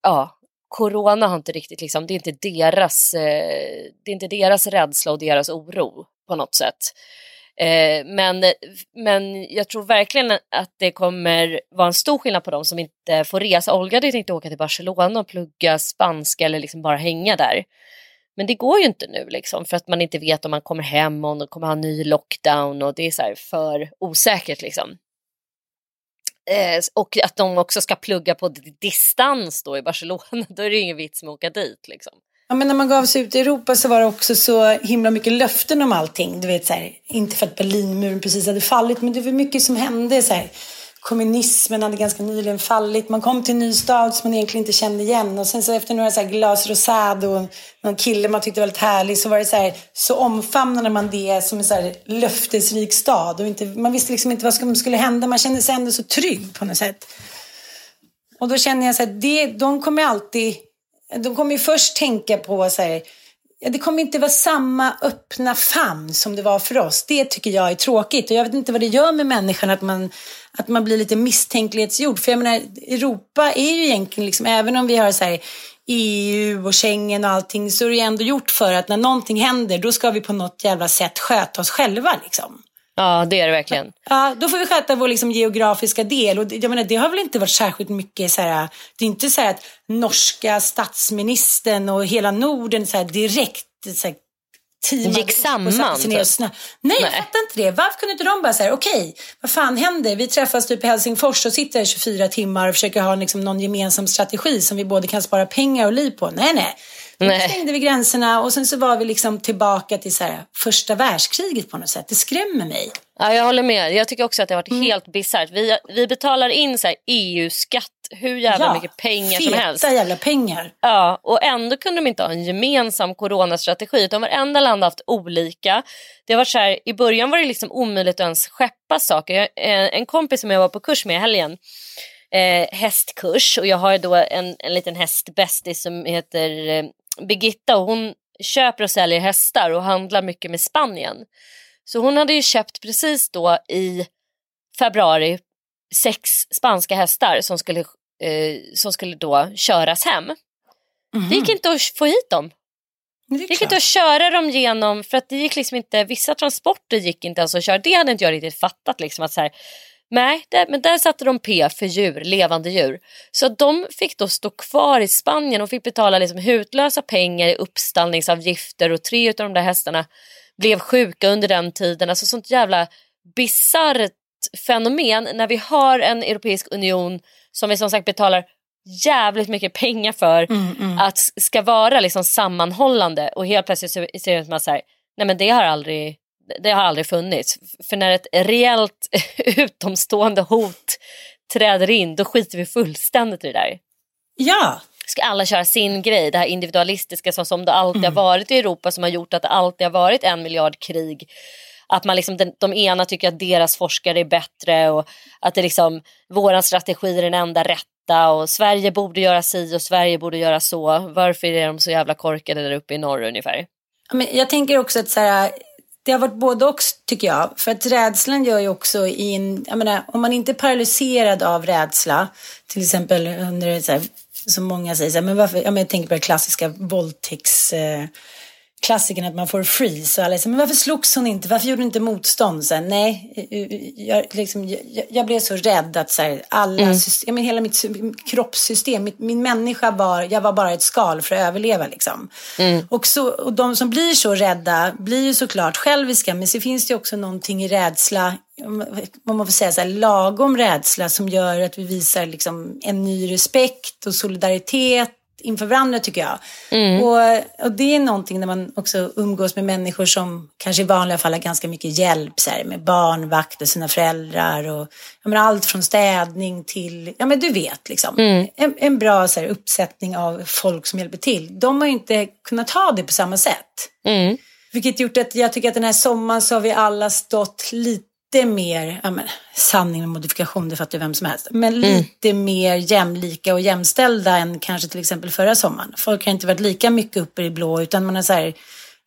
ja, corona har inte riktigt liksom, det är inte deras, eh, det är inte deras rädsla och deras oro på något sätt. Eh, men, men jag tror verkligen att det kommer vara en stor skillnad på dem som inte får resa. Olga hade tänkt åka till Barcelona och plugga spanska eller liksom bara hänga där. Men det går ju inte nu liksom för att man inte vet om man kommer hem och om de kommer ha en ny lockdown och det är så för osäkert liksom. Eh, och att de också ska plugga på distans då i Barcelona, då är det ingen vits med att åka dit liksom. Ja, men när man gav sig ut i Europa så var det också så himla mycket löften om allting. Du vet, så här, inte för att Berlinmuren precis hade fallit, men det var mycket som hände. Så här, kommunismen hade ganska nyligen fallit. Man kom till en ny stad som man egentligen inte kände igen. Och sen så efter några så här glas rosado och någon kille man tyckte var väldigt härlig så var det så här, så omfamnade man det som en så här löftesrik stad. Och inte, man visste liksom inte vad som skulle hända. Man kände sig ändå så trygg på något sätt. Och då känner jag så här, det, de kommer alltid de kommer ju först tänka på så här, ja, det kommer inte vara samma öppna famn som det var för oss. Det tycker jag är tråkigt och jag vet inte vad det gör med människan att man, att man blir lite misstänklighetsgjord. För jag menar, Europa är ju egentligen, liksom, även om vi har så här, EU och Schengen och allting så är det ändå gjort för att när någonting händer då ska vi på något jävla sätt sköta oss själva. Liksom. Ja, det är det verkligen. Ja, då får vi sköta vår liksom, geografiska del. Och jag menar, det har väl inte varit särskilt mycket så här, det är inte så att norska statsministern och hela Norden så här, direkt så här, gick samman. Typ. Nej, Nej, jag fattar inte det. Varför kunde inte de bara säga okej, okay, vad fan händer? Vi träffas typ i Helsingfors och sitter i 24 timmar och försöker ha liksom, någon gemensam strategi som vi både kan spara pengar och liv på. Nej, nej. Nej. Då stängde vi gränserna och sen så var vi liksom tillbaka till så här, första världskriget på något sätt. Det skrämmer mig. Ja, jag håller med. Jag tycker också att det har varit mm. helt bisarrt. Vi, vi betalar in EU-skatt hur jävla ja, mycket pengar som helst. Ja, jävla pengar. Ja, och ändå kunde de inte ha en gemensam coronastrategi. Utan varenda land har haft olika. Det varit så här, I början var det liksom omöjligt att ens skeppa saker. Eh, en kompis som jag var på kurs med i helgen eh, hästkurs och jag har då en, en liten hästbästis som heter eh, Birgitta och hon köper och säljer hästar och handlar mycket med Spanien. Så hon hade ju köpt precis då i februari sex spanska hästar som skulle, eh, som skulle då köras hem. Mm. Det gick inte att få hit dem. Det, det gick inte att köra dem genom, för att det gick liksom inte, vissa transporter gick inte ens att köra. Det hade inte jag riktigt fattat. Liksom, att så här, Nej, där, men där satte de P för djur, levande djur. Så de fick då stå kvar i Spanien och fick betala liksom hutlösa pengar i uppstallningsavgifter och tre av de där hästarna blev sjuka under den tiden. Alltså sånt jävla bisarrt fenomen när vi har en Europeisk union som vi som sagt betalar jävligt mycket pengar för Mm, mm. att ska vara liksom sammanhållande och helt plötsligt så ser det ut som att så här, nej men det har aldrig det har aldrig funnits. För när ett reellt utomstående hot träder in då skiter vi fullständigt i det där. Ja, Ska alla köra sin grej, det här individualistiska så som det alltid Mm. har varit i Europa som har gjort att det alltid har varit en miljard krig. Att man liksom, den, de ena tycker att deras forskare är bättre och att det liksom, våran strategi är den enda rätta och Sverige borde göra si och Sverige borde göra så. Varför är de så jävla korkade där uppe i norr ungefär? Men jag tänker också att så här, det har varit både och tycker jag. För att rädslan gör ju också i en, jag menar, om man inte är paralyserad av rädsla, till exempel under så här, som många säger så här, men varför, jag, menar, jag tänker på det klassiska våldtäkts, eh, klassikern att man får freeze och alla säger, men varför slogs hon inte, varför gjorde hon inte motstånd? Så här, nej, eh, jag, liksom, jag, jag blev så rädd att så här, alla system, ja, men hela mitt sy- kroppssystem, mitt, min människa var, jag var bara ett skal för att överleva liksom. Och, så, och de som blir så rädda blir ju såklart själviska, men så finns det också någonting i rädsla, om man får säga så här, lagom rädsla som gör att vi visar liksom en ny respekt och solidaritet inför varandra tycker jag. Och, och det är någonting när man också umgås med människor som kanske i vanliga fall har ganska mykt hjälp så här, med barnvakt och sina föräldrar och menar, allt från städning till, ja men du vet liksom. En, en bra så här, uppsättning av folk som hjälper till. De har ju inte kunnat ha det på samma sätt. Mm. Vilket gjort att jag tycker att den här sommaren så har vi alla stått lite mer, ja men sanning med modifikation, det fattar ju vem som helst, men lite mer jämlika och jämställda än kanske till exempel förra sommaren. Folk har inte varit lika mycket uppe i blå utan man har så här,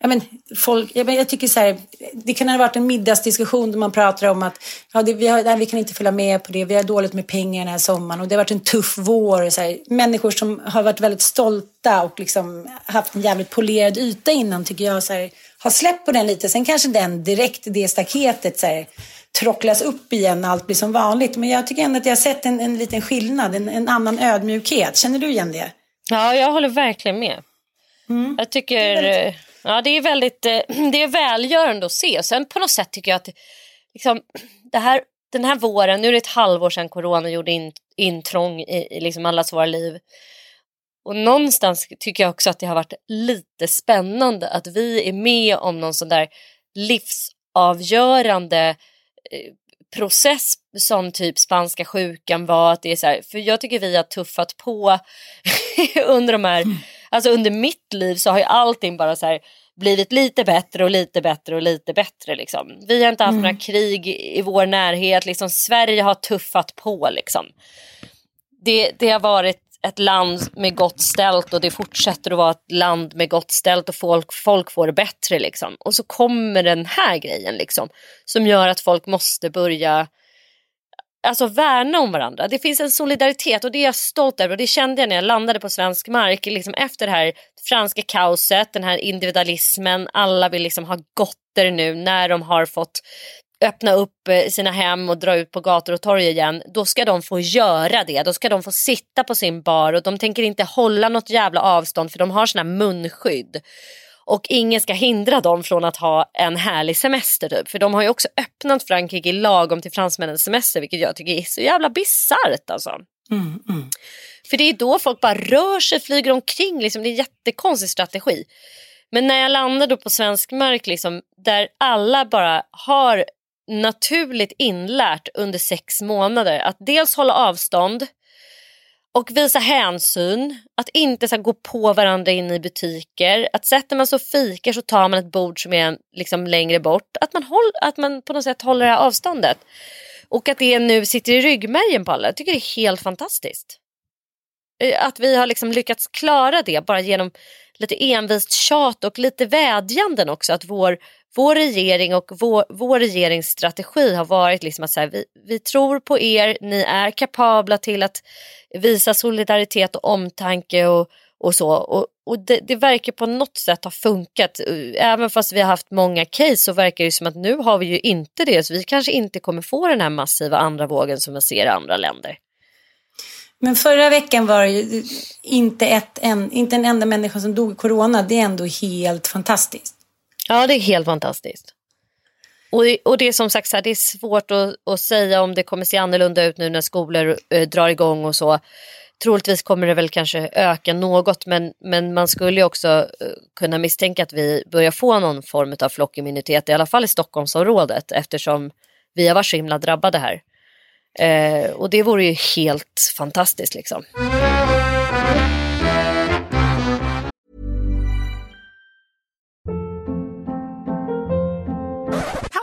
ja men folk, jag, men jag tycker så här, det kan ha varit en middagsdiskussion där man pratar om att ja, det, vi, har, nej, vi kan inte följa med på det, vi har dåligt med pengar den här sommaren och det har varit en tuff vår. Och så här, människor som har varit väldigt stolta och liksom haft en jävligt polerad yta innan tycker jag så här, har släppt på den lite. Sen kanske den direkt det staketet så här, trocklas upp igen allt blir som vanligt. Men jag tycker ändå att jag har sett en, en liten skillnad, en, en annan ödmjukhet. Känner du igen det? Ja, jag håller verkligen med. Jag tycker eh, ja, det är väldigt eh, det är välgörande att se. Och sen på något sätt tycker jag att liksom, det här, den här våren, nu är det ett halvår sedan corona gjorde in, intrång i, i liksom allas våra liv. Och någonstans tycker jag också att det har varit lite spännande att vi är med om någon sån där livsavgörande process som typ spanska sjukan var. Att det är så här, för jag tycker vi har tuffat på under de här, alltså under mitt liv så har ju allting bara så här blivit lite bättre och lite bättre och lite bättre liksom. Vi har inte haft några krig i vår närhet, liksom Sverige har tuffat på liksom. Det, det har varit ett land med gott ställt och det fortsätter att vara ett land med gott ställt och folk, folk får det bättre liksom. Och så kommer den här grejen liksom som gör att folk måste börja alltså värna om varandra. Det finns en solidaritet och det är jag stolt över och det kände jag när jag landade på svensk mark liksom efter det här franska kaoset, den här individualismen, alla vill liksom ha gotter nu när de har fått öppna upp eh, sina hem och dra ut på gator och torg igen, då ska de få göra det. Då ska de få sitta på sin bar och de tänker inte hålla något jävla avstånd för de har såna munskydd. Och ingen ska hindra dem från att ha en härlig semester typ. För de har ju också öppnat Frankrike lagom till fransmännens semester vilket jag tycker är så jävla bisarrt alltså. För det är då folk bara rör sig, flyger omkring. Liksom. Det är en jättekonstig strategi. Men när jag landade på svensk mark liksom, där alla bara har naturligt inlärt under sex månader att dels hålla avstånd och visa hänsyn, att inte så här, gå på varandra in i butiker. Att sätter man sig och fikar så tar man ett bord som är liksom, längre bort. Att man, håll, att man på något sätt håller det här avståndet. Och att det nu sitter i ryggmärgen på alla. Jag tycker det är helt fantastiskt. Eh, att vi har liksom lyckats klara det bara genom lite envist tjat och lite vädjanden också. Att vår, vår regering och vår, vår regeringsstrategi har varit liksom att så här, vi, vi tror på er, ni är kapabla till att visa solidaritet och omtanke och, och så. Och, och det, det verkar på något sätt ha funkat. Även fast vi har haft många case så verkar det som att nu har vi ju inte det. Så vi kanske inte kommer få den här massiva andra vågen som vi ser i andra länder. Men förra veckan var det ju inte, ett, en, inte en enda människa som dog i corona. Det är ändå helt fantastiskt. Ja, det är helt fantastiskt. Och, och det är som sagt så här, det är svårt att, att, säga om det kommer se annorlunda ut nu när skolor eh, drar igång och så. Troligtvis kommer det väl kanske öka något men, men man skulle ju också eh, kunna misstänka att vi börjar få någon form av flockimmunitet i alla fall i Stockholmsområdet eftersom vi har varit så himla drabbade här. Eh, och det vore ju helt fantastiskt liksom.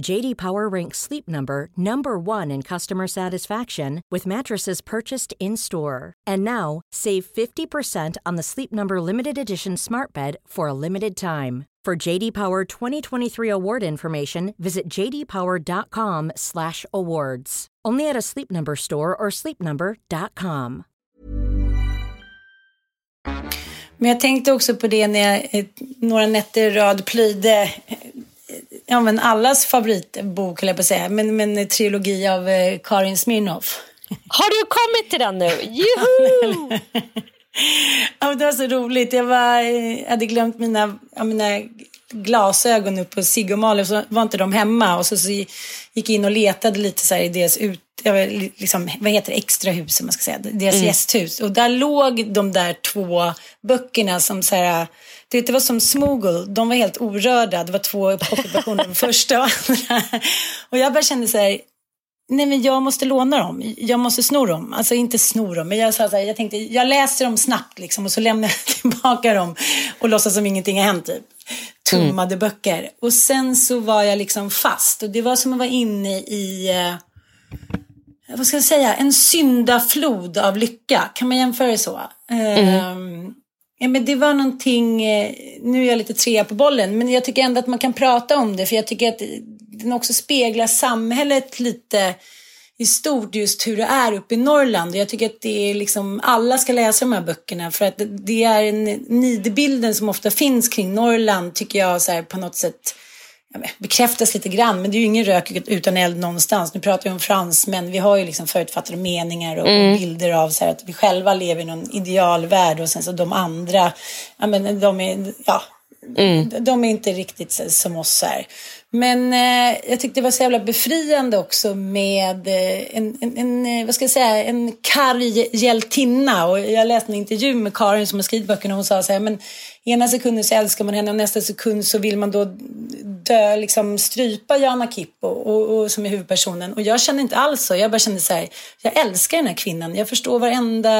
JD Power ranks Sleep Number number 1 in customer satisfaction with mattresses purchased in-store. And now, save 50% on the Sleep Number limited edition Smart Bed for a limited time. For JD Power 2023 award information, visit jdpower.com/awards. Only at a Sleep Number store or sleepnumber.com. Men jag tänkte också på det när jag eh, några nätter rad ja, men allas favoritbok, eller på att säga, men, men en trilogi av eh, Karin Smirnoff. Har du kommit till den nu? Juhu! ja, det var så roligt. Jag, var, jag hade glömt mina, ja, mina glasögon upp på Sigge och Malin så var inte de hemma och så, så gick jag in och letade lite så här i deras ut, liksom, vad heter det, extra hus man ska säga, deras mm. gästhus och där låg de där två böckerna som så här det, det var som smuggle, de var helt orörda. Det var två pocketversioner, den första och andra. Och jag bara kände så här, nej men jag måste låna dem. Jag måste sno dem. Alltså inte sno dem, men jag, sa så här, jag tänkte, jag läser dem snabbt liksom och så lämnar jag tillbaka dem och låtsas som ingenting har hänt. Typ. Tummade mm. böcker. Och sen så var jag liksom fast och det var som att vara inne i eh, vad ska jag säga, en syndaflod av lycka. Kan man jämföra det så? Mm. Um, Ja, men det var någonting, eh, nu är jag lite trea på bollen, men jag tycker ändå att man kan prata om det för jag tycker att den också speglar samhället lite i stort just hur det är uppe i Norrland. Jag tycker att det är liksom, alla ska läsa de här böckerna för att det är en nidbilden som ofta finns kring Norrland tycker jag så här, på något sätt bekräftas lite grann, men det är ju ingen rök utan eld någonstans. Nu pratar vi om fransmän, vi har ju liksom förutfattade meningar och, mm. bilder av så här, att vi själva lever i någon idealvärld och sen så de andra, ja men de är, ja, mm. de är inte riktigt som oss här. Men eh, jag tyckte det var så jävla befriande också med eh, en, en, en, eh, vad ska jag säga, en karg hjältinna. Och jag läste en intervju med Karin som har skrivit böckerna och hon sa så här, men ena sekunden så älskar man henne och nästa sekund så vill man då dö, liksom strypa Jana Kippo och, och, som är huvudpersonen. Och jag kände inte alls så. Jag bara kände så här, jag älskar den här kvinnan. Jag förstår varenda,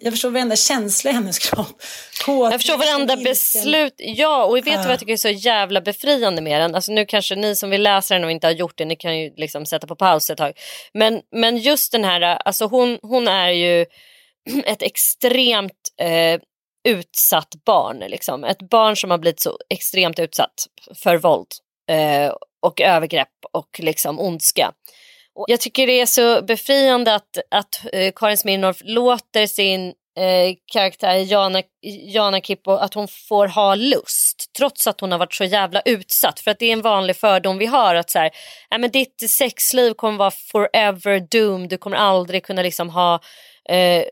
jag förstår varenda känsla i hennes kropp. jag förstår varenda beslut. Ja, och vet du ja. vad jag tycker är så jävla befriande med den? Alltså nu kanske ni som vill läsa den och inte har gjort det, ni kan ju liksom sätta på paus ett tag. Men, men just den här, alltså hon, hon är ju ett extremt eh, utsatt barn. Liksom. Ett barn som har blivit så extremt utsatt för våld eh, och övergrepp och liksom ondska. Och jag tycker det är så befriande att, att eh, Karin Smirnoff låter sin eh, karaktär Jana, Jana Kippo att hon får ha lust trots att hon har varit så jävla utsatt. För att det är en vanlig fördom vi har att så här, äh, men ditt sexliv kommer vara forever doomed. Du kommer aldrig kunna liksom ha eh,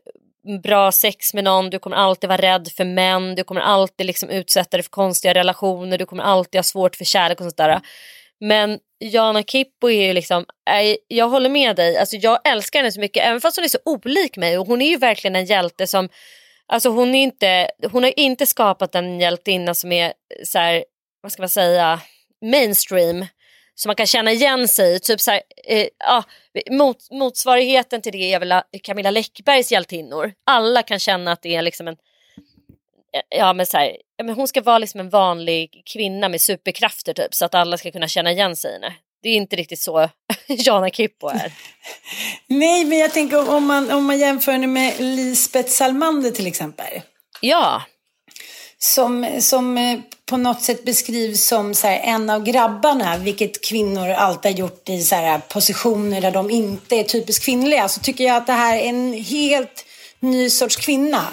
bra sex med någon, du kommer alltid vara rädd för män, du kommer alltid liksom utsätta dig för konstiga relationer, du kommer alltid ha svårt för kärlek och sånt där. Men Jana Kippo är ju liksom, eh, jag håller med dig, alltså jag älskar henne så mycket även fast hon är så olik mig och hon är ju verkligen en hjälte som, alltså hon, är inte, hon har inte skapat en hjältinna som är så här, vad ska man säga, mainstream som man kan känna igen sig. Typ så här, eh, ja, mot, motsvarigheten till det är väl Camilla Läckbergs hjältinnor. Alla kan känna att det är liksom en ja, men så här, men hon ska vara liksom en vanlig kvinna med superkrafter typ så att alla ska kunna känna igen sig i henne. Det är inte riktigt så Jana Kippo är. Nej, men jag tänker om man, om man jämför henne med Lisbeth Salmander till exempel. Ja. Som, som eh, på något sätt beskrivs som så här, en av grabbarna, vilket kvinnor alltid har gjort i så här, positioner där de inte är typiskt kvinnliga, så tycker jag att det här är en helt ny sorts kvinna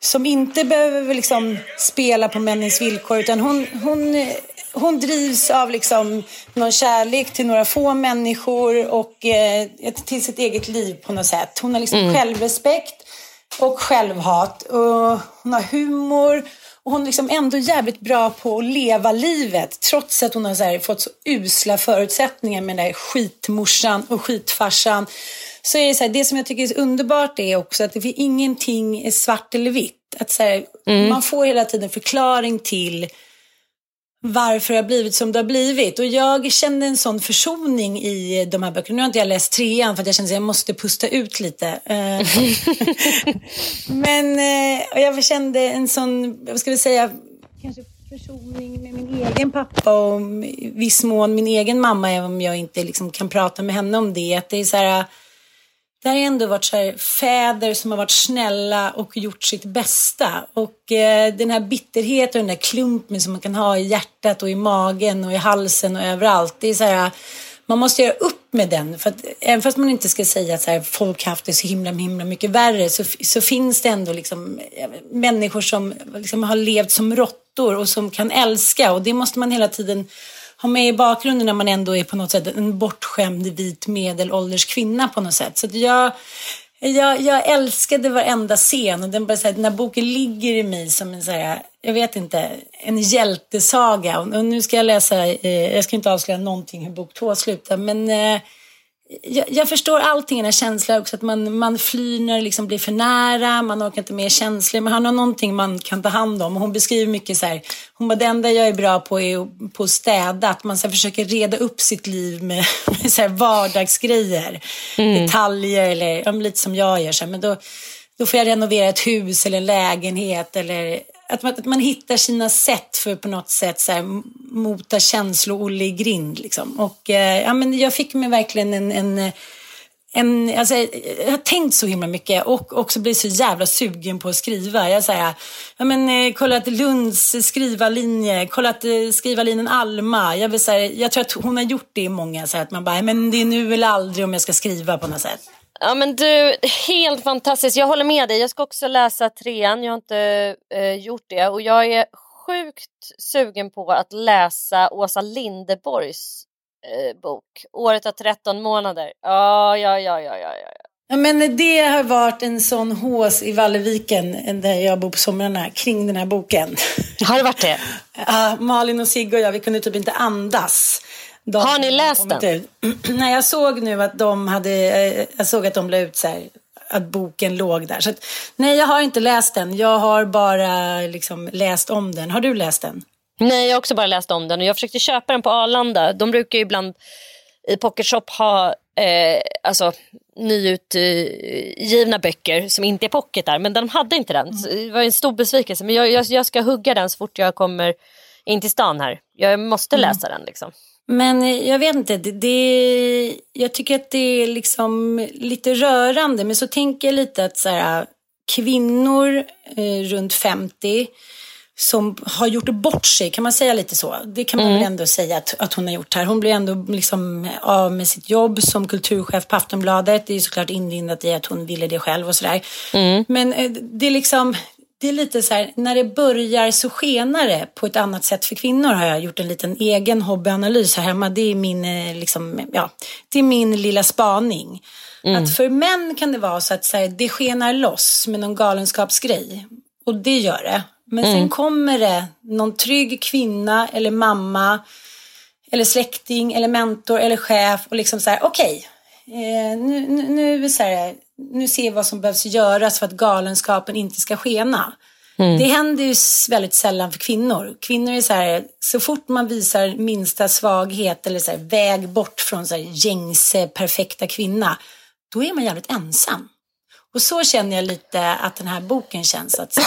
som inte behöver liksom spela på männens villkor utan hon, hon, hon drivs av liksom någon kärlek till några få människor och eh, till sitt eget liv på något sätt. Hon har liksom mm. självrespekt och självhat och hon har humor och hon är liksom ändå jävligt bra på att leva livet trots att hon har så fått så usla förutsättningar med den där skitmorsan och skitfarsan så är det så här, det som jag tycker är så underbart är också att det finns ingenting är svart eller vitt. Att så här, mm. Man får hela tiden förklaring till varför det har blivit som det har blivit. Och jag kände en sån försoning i de här böckerna. Nu har inte jag läst trean för att jag kände att jag måste pusta ut lite. Eh, men eh, jag kände en sån, vad ska vi säga, kanske försoning med min egen pappa och i viss mån min egen mamma, även om jag inte liksom kan prata med henne om det. Att det är så här, det har ändå varit så här, fäder som har varit snälla och gjort sitt bästa. Och eh, den här bitterheten och den där klumpen som man kan ha i hjärtat och i magen och i halsen och överallt. Det är så här, man måste göra upp med den. För att, även fast man inte ska säga att så här, folk haft det så himla, himla mycket värre så, så finns det ändå liksom, eh, människor som liksom har levt som råttor och som kan älska. Och det måste man hela tiden ha med i bakgrunden när man ändå är på något sätt en bortskämd vit medelålders kvinna på något sätt. Så jag, jag, jag älskade varenda scen och den, bara så här, den här boken ligger i mig som en så här, jag vet inte, en hjältesaga. Och, och nu ska jag läsa, eh, jag ska inte avslöja någonting hur bok två slutar, men eh, jag, jag, förstår allting, den här känslan också, att man, man flyr när det liksom blir för nära, man orkar inte med känslor, men han har någonting man kan ta hand om. Hon beskriver mycket så här, hon bara, det enda jag är bra på är på att städa, att man så här, försöker reda upp sitt liv med, med så här, vardagsgrejer, mm. detaljer eller lite som jag gör. Så här, men då, då får jag renovera ett hus eller en lägenhet eller att man, att man hittar sina sätt för på något sätt så här, mota känslor-Olle i grind. Liksom. Och eh, ja, men jag fick mig verkligen en, en en, alltså, jag har tänkt så himla mycket och också blivit så jävla sugen på att skriva. Jag säger, ja, men, eh, kollat Lunds skrivarlinje, kollat eh, skrivarlinjen Alma. Jag, vill, så här, jag tror att hon har gjort det i många, så här, att man bara, men det är nu eller aldrig om jag ska skriva på något sätt. Ja men du, helt fantastiskt. Jag håller med dig. Jag ska också läsa trean. Jag har inte eh, gjort det. Och jag är sjukt sugen på att läsa Åsa Lindeborgs eh, bok. Året har 13 månader. Ja, ja, ja, ja, ja, ja. Ja, men det har varit en sån hås i Valleviken där jag bor på somrarna kring den här boken. Har det varit det? Ja, Malin och Sigge och jag, vi kunde typ inte andas. De har ni läst den? Nej, jag såg nu att de hade, eh, jag såg att de la ut så här, att boken låg där. Så att, nej, jag har inte läst den. Jag har bara liksom läst om den. Har du läst den? Nej, jag har också bara läst om den och jag försökte köpa den på Arlanda. De brukar ju ibland i Pocket Shop ha eh, alltså, nyutgivna böcker som inte är pocket där, men de hade inte den. Så det var en stor besvikelse. Men jag, jag, jag, ska hugga den så fort jag kommer in till stan här. Jag måste mm. läsa mm. den liksom. Men jag vet inte, det, det, jag tycker att det är liksom lite rörande. Men så tänker jag lite att så här, kvinnor eh, runt 50 som har gjort bort sig, kan man säga lite så? Det kan man mm. väl ändå säga att, att hon har gjort här. Hon blir ändå liksom av med sitt jobb som kulturchef på Aftonbladet. Det är såklart inlindat i att hon ville det själv och sådär. Mm. Men eh, det är liksom, det är lite så här, när det börjar så skenar det på ett annat sätt för kvinnor har jag gjort en liten egen hobbyanalys här hemma. Det är min, eh, liksom, ja, det är min lilla spaning. Mm. Att för män kan det vara så att så här, det skenar loss med någon galenskapsgrej. Och det gör det. Men mm. sen kommer det någon trygg kvinna eller mamma eller släkting eller mentor eller chef och liksom så här, okej, okay, eh, nu, nu, så här, nu ser vi vad som behövs göras för att galenskapen inte ska skena. Mm. Det händer ju väldigt sällan för kvinnor. Kvinnor är så här, så fort man visar minsta svaghet eller så här, väg bort från så här, gängse perfekta kvinna, då är man jävligt ensam. Och så känner jag lite att den här boken känns. Att, så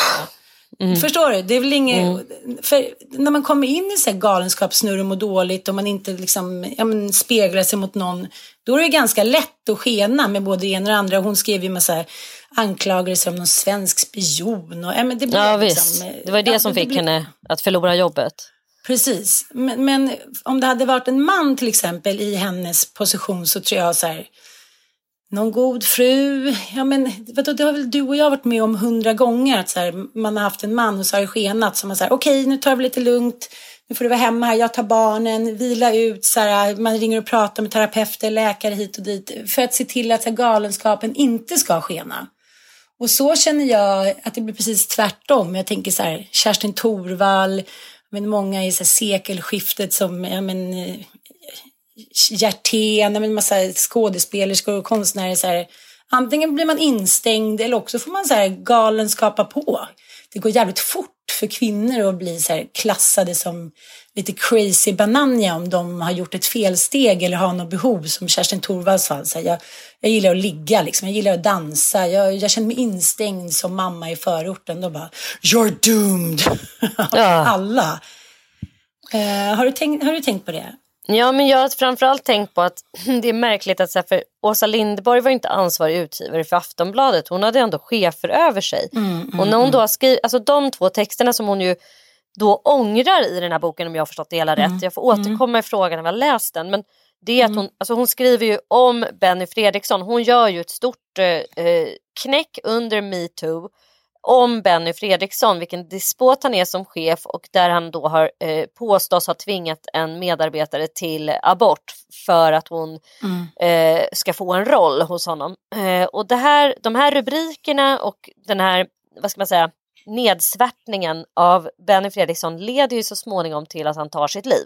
Mm. Förstår du? Det är väl inget... Mm. För när man kommer in i så här och mår dåligt och man inte liksom, ja, men speglar sig mot någon. Då är det ganska lätt att skena med både det ena och det andra. Hon skrev ju massa anklagelser om någon svensk spion. Och, ja, men det blev ja liksom, visst. Det var det ja, som fick det blev... henne att förlora jobbet. Precis. Men, men, om det hade varit en man till exempel i hennes position så tror jag så här någon god fru. Ja, men, vadå, det har väl du och jag varit med om hundra gånger. Att så här, man har haft en man och så har det skenat. Så man säger okej okay, nu tar vi lite lugnt. Nu får du vara hemma här. Jag tar barnen, vila ut. Så här, man ringer och pratar med terapeuter, läkare hit och dit. För att se till att här, galenskapen inte ska skena. Och så känner jag att det blir precis tvärtom. Jag tänker så här, Kerstin Torvall, men många i så här, sekelskiftet som ja, men, eh, Hjertén, en massa skådespelerskor och konstnärer. Så här, antingen blir man instängd eller också får man så här galenskapa på. Det går jävligt fort för kvinnor att bli så här klassade som lite crazy bananja om de har gjort ett felsteg eller har något behov som Kerstin Thorvalds fall. Så jag, jag gillar att ligga, liksom. jag gillar att dansa. Jag, jag känner mig instängd som mamma i förorten. Då bara, you're doomed! Ja. Alla. Uh, har, du tänkt, har du tänkt på det? Ja, men jag har framförallt tänkt på att det är märkligt att så här, för Åsa Lindborg var inte ansvarig utgivare för Aftonbladet. Hon hade ändå chefer över sig. Mm, mm, och när hon då mm. har skrivit, alltså de två texterna som hon ju då ångrar i den här boken om jag har förstått det hela mm, rätt. Jag får mm. återkomma i frågan när jag läst den. Men det är att hon, alltså hon skriver ju om Benny Fredriksson. Hon gör ju ett stort eh, eh knäck under metoo om Benny Fredriksson, vilken despot han är som chef och där han då har eh, påstås ha tvingat en medarbetare till abort för att hon mm. eh, ska få en roll hos honom. Eh, och det här, de här rubrikerna och den här, vad ska man säga, nedsvärtningen av Benny Fredriksson leder ju så småningom till att han tar sitt liv.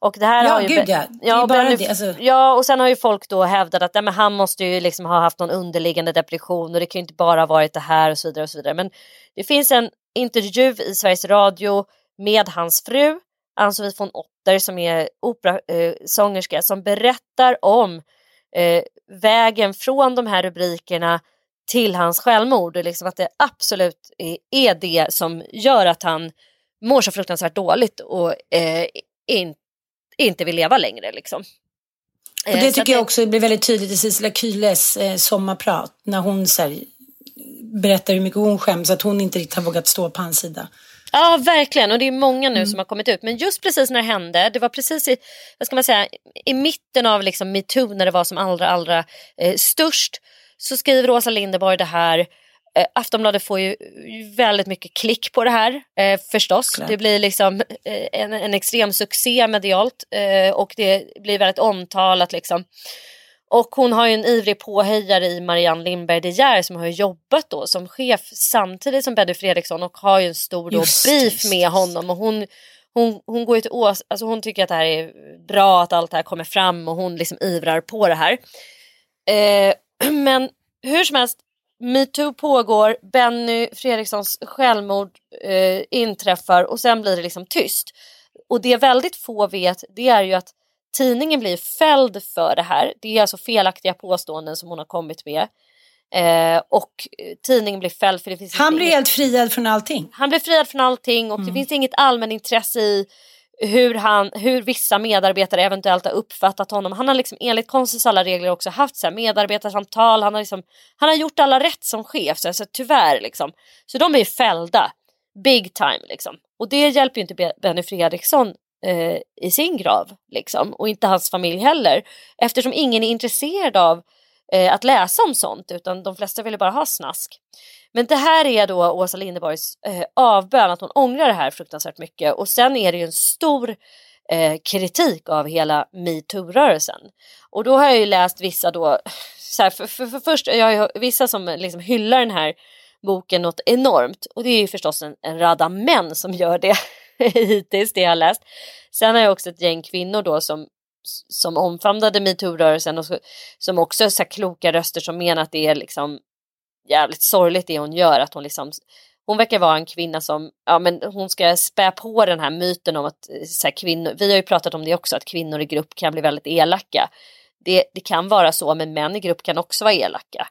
Och det här ja, har ju, gud ja. Ja, bara det, alltså. ja, och sen har ju folk då hävdat att ja, men han måste ju liksom ha haft någon underliggande depression och det kan ju inte bara ha varit det här och så vidare. och så vidare. Men det finns en intervju i Sveriges Radio med hans fru Ann-Sofie von Otter som är operasångerska eh, som berättar om eh, vägen från de här rubrikerna till hans självmord och liksom att det absolut är, är det som gör att han mår så fruktansvärt dåligt och eh, inte inte vill leva längre. Liksom. Och det eh, tycker jag också blir väldigt tydligt i Cecilia Kyles eh, sommarprat när hon så här, berättar hur mycket hon skäms att hon inte riktigt har vågat stå på hans sida. Ja verkligen och det är många nu mm. som har kommit ut men just precis när det hände, det var precis i, vad ska man säga, i mitten av liksom metoo när det var som allra allra eh, störst så skriver Åsa Linderborg det här Eh, Aftonbladet får ju väldigt mycket klick på det här eh, förstås. Klart. Det blir liksom eh, en, en extrem succé medialt eh, och det blir väldigt omtalat liksom. Och hon har ju en ivrig påhejare i Marianne Lindberg De Geer som har jobbat då som chef samtidigt som Benny Fredriksson och har ju en stor då just, beef just, med honom och hon hon, hon, går till ås, alltså hon tycker att det här är bra att allt det här kommer fram och hon liksom ivrar på det här. Eh, men hur som helst, metoo pågår, Benny Fredrikssons självmord eh, inträffar och sen blir det liksom tyst. Och det väldigt få vet det är ju att tidningen blir fälld för det här. Det är alltså felaktiga påståenden som hon har kommit med. Eh, och tidningen blir fälld för det finns Han blir inget... helt friad från allting. Han blir friad från allting och mm. det finns inget allmänintresse i hur, han, hur vissa medarbetare eventuellt har uppfattat honom. Han har liksom enligt konstens alla regler också haft så här medarbetarsamtal, han har, liksom, han har gjort alla rätt som chef, så, så tyvärr liksom. Så de är fällda, big time liksom. Och det hjälper ju inte Benny Fredriksson eh, i sin grav liksom och inte hans familj heller eftersom ingen är intresserad av eh, att läsa om sånt utan de flesta vill bara ha snask. Men det här är då Åsa Linderborgs eh, avbön att hon ångrar det här fruktansvärt mycket och sen är det ju en stor eh, kritik av hela metoo-rörelsen. Och då har jag ju läst vissa då, så här, för, för, för, först, jag har vissa som liksom hyllar den här boken något enormt och det är ju förstås en, en radda män som gör det hittills, det jag har läst. Sen har jag också ett gäng kvinnor då som som omfamnade metoo-rörelsen och som också är så kloka röster som menar att det är liksom jävligt sorgligt det hon gör. Att hon, liksom, hon verkar vara en kvinna som, ja men hon ska spä på den här myten om att eh, så här, kvinnor, vi har ju pratat om det också, att kvinnor i grupp kan bli väldigt elaka. Det, det kan vara så, men män i grupp kan också vara elaka.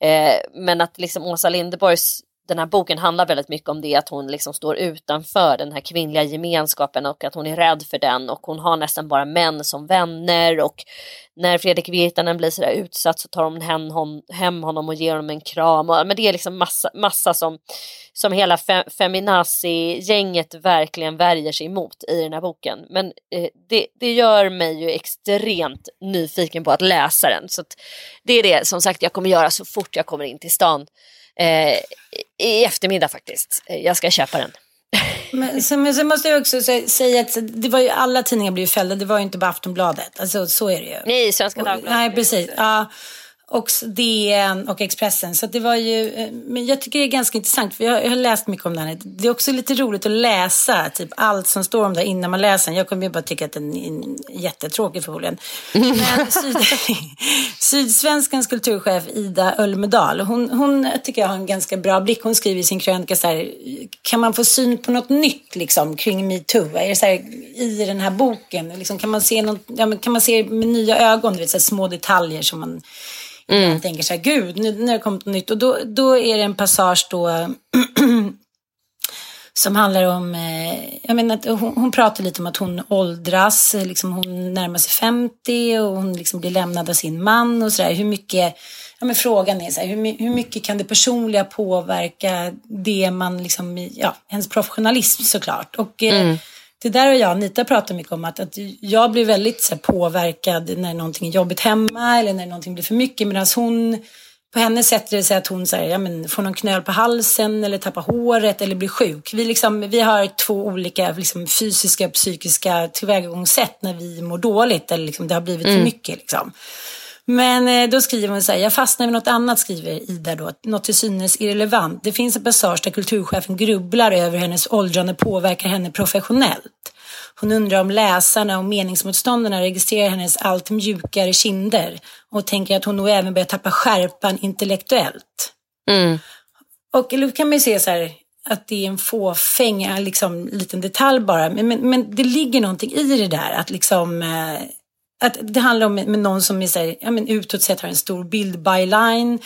Eh, men att liksom Åsa Linderborgs den här boken handlar väldigt mycket om det att hon liksom står utanför den här kvinnliga gemenskapen och att hon är rädd för den och hon har nästan bara män som vänner och när Fredrik Virtanen blir sådär utsatt så tar hon hem, hon, hem honom och ger honom en kram. Och, men det är liksom massa, massa som, som hela fe, feminazi-gänget verkligen värjer sig emot i den här boken. Men eh, det, det gör mig ju extremt nyfiken på att läsa den. Så det är det som sagt jag kommer göra så fort jag kommer in till stan eh, i eftermiddag faktiskt. Jag ska köpa den. Men sen, sen måste jag också säga att det var ju alla tidningar blev fällda. Det var ju inte bara Aftonbladet. Alltså så är det ju. Nej, Svenska Dagbladet. Nej, precis. Ja och DN och Expressen. Så det var ju, eh, men jag tycker det är ganska intressant för jag, jag har läst mycket om den. Det är också lite roligt att läsa typ allt som står om det innan man läser den. Jag kommer ju bara tycka att den är jättetråkig förmodligen. Men Syd, Sydsvenskans kulturchef Ida Ölmedal, hon, hon tycker jag har en ganska bra blick. Hon skriver i sin krönika så här, kan man få syn på något nytt liksom kring metoo? Är det så här, i den här boken? Liksom, kan, man se något, ja, kan man se med nya ögon, du vet, så här, små detaljer som man Mm. Jag tänker så här, gud, nu, nu har det kommit något nytt. Och då, då är det en passage då som handlar om, eh, jag menar, att hon, hon, pratar lite om att hon åldras, liksom hon närmar sig 50 och hon liksom blir lämnad av sin man och sådär. Hur mycket, ja men frågan är så här, hur, hur mycket kan det personliga påverka det man liksom, ja, hennes professionalism såklart. Och eh, mm det där har jag och Anita pratat mycket om, att, att jag blir väldigt så här, påverkad när någonting är jobbigt hemma eller när någonting blir för mycket. Medan hon, på henne sätter det sig att hon så här, ja, men, får någon knöl på halsen eller tappar håret eller blir sjuk. Vi, liksom, vi har två olika liksom, fysiska och psykiska tillvägagångssätt när vi mår dåligt eller liksom, det har blivit mm. för mycket. Liksom. Men eh, då skriver hon så här, jag fastnar med något annat skriver Ida då, något till synes irrelevant. Det finns en passage där kulturchefen grubblar över hennes åldrande påverkar henne professionellt. Hon undrar om läsarna och meningsmotståndarna registrerar hennes allt mjukare kinder och tänker att hon nog även börjar tappa skärpan intellektuellt. Mm. Och då kan man ju se så här, att det är en fåfäng, liksom, liten detalj bara. Men, men, men, det ligger någonting i det där att liksom eh, att det handlar om med någon som är så här, ja, men utåt sett har en stor bild byline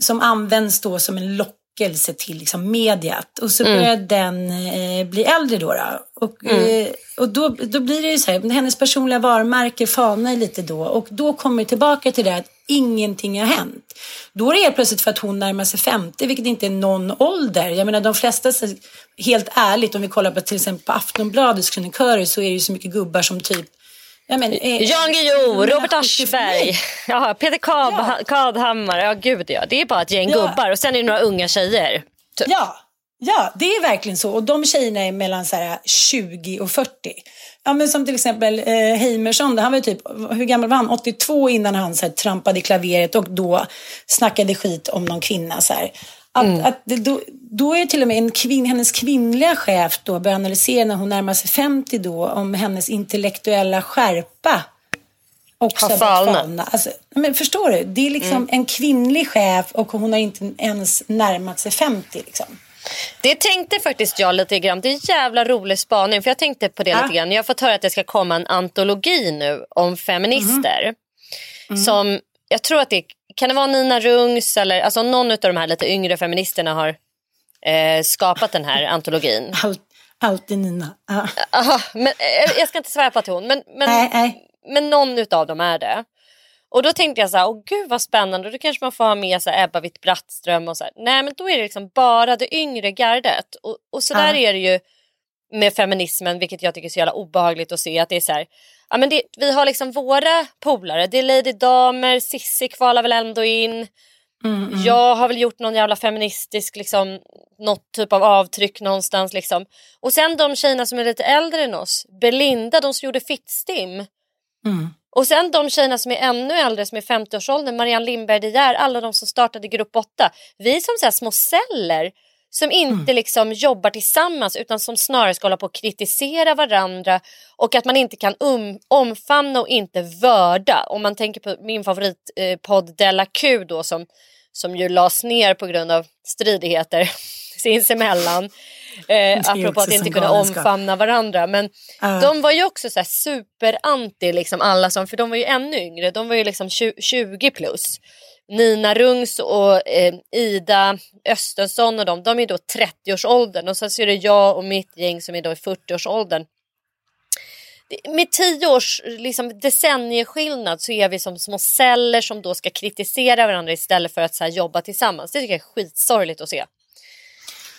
som används då som en lockelse till liksom mediet. Och så mm. börjar den eh, bli äldre då. då. Och, mm. eh, och då, då blir det ju så här, hennes personliga varumärke fanar lite då. Och då kommer det tillbaka till det att ingenting har hänt. Då är det helt plötsligt för att hon närmar sig 50, vilket inte är någon ålder. Jag menar de flesta, helt ärligt, om vi kollar på till exempel på Aftonbladets krönikörer så är det ju så mycket gubbar som typ men, eh, Jan Guillou, Robert Aschberg, ja, Peter Kab ja. Kadhammar. Ja, gud ja. Det är bara ett gäng ja. gubbar och sen är det några unga tjejer. Typ. Ja. ja, det är verkligen så. Och de tjejerna är mellan så här, 20 och 40. Ja, men som till exempel eh, Heimersson, han var typ, hur gammal var han? 82 innan han så här, trampade i klaveret och då snackade skit om någon kvinna. Så här. Att, mm. att då, då är till och med en kvinn, hennes kvinnliga chef då börjar analysera när hon närmar sig 50 då om hennes intellektuella skärpa också har falnat. Alltså, men förstår du? Det är liksom mm. en kvinnlig chef och hon har inte ens närmat sig 50 liksom. Det tänkte faktiskt jag lite grann. Det är en jävla rolig spaning. För jag tänkte på det ja. lite grann. Jag har fått höra att det ska komma en antologi nu om feminister. Mm. Mm. Som jag tror att det kan det vara Nina Rungs eller alltså någon av de här lite yngre feministerna har eh, skapat den här antologin. All, Alltid Nina. Ja. Aha, men, eh, jag ska inte svära på att hon, men, men, Nej, nej. men någon utav dem är det. Och då tänkte jag så här, åh gud vad spännande, då kanske man får ha med sig Ebba Witt-Brattström och så här. Nej men då är det liksom bara det yngre gardet. Och, och så där Ja. är det ju med feminismen, vilket jag tycker är så jävla obehagligt att se. Att det är så här, ja, men det, vi har liksom våra polare, det är Lady Damer, Sissi kvalar väl ändå in. Mm, Jag har väl gjort någon jävla feministisk, liksom, något typ av avtryck någonstans. Liksom. Och sen de tjejerna som är lite äldre än oss, Belinda, de som gjorde Fittstim. Mm. Och sen de tjejerna som är ännu äldre, som är 50-årsåldern, Marianne Lindberg De Geer, alla de som startade Grupp 8. Vi är som så små celler som inte liksom jobbar tillsammans utan som snarare ska hålla på att kritisera varandra och att man inte kan um, omfamna och inte vörda. Om man tänker på min favoritpodd eh, Della Q då som, som ju lades ner på grund av stridigheter sinsemellan. Eh, apropå att inte kunna omfamna varandra. Men Ja. de var ju också så här superanti liksom alla som, för de var ju ännu yngre, de var ju liksom 20, 20 plus. Nina Rungs och eh, Ida Östensson och de, de är då 30-årsåldern och sen så är det jag och mitt gäng som är då i 40-årsåldern. Med tio års liksom, decennieskillnad så är vi som små celler som då ska kritisera varandra istället för att så här, jobba tillsammans. Det tycker jag är skitsorgligt att se.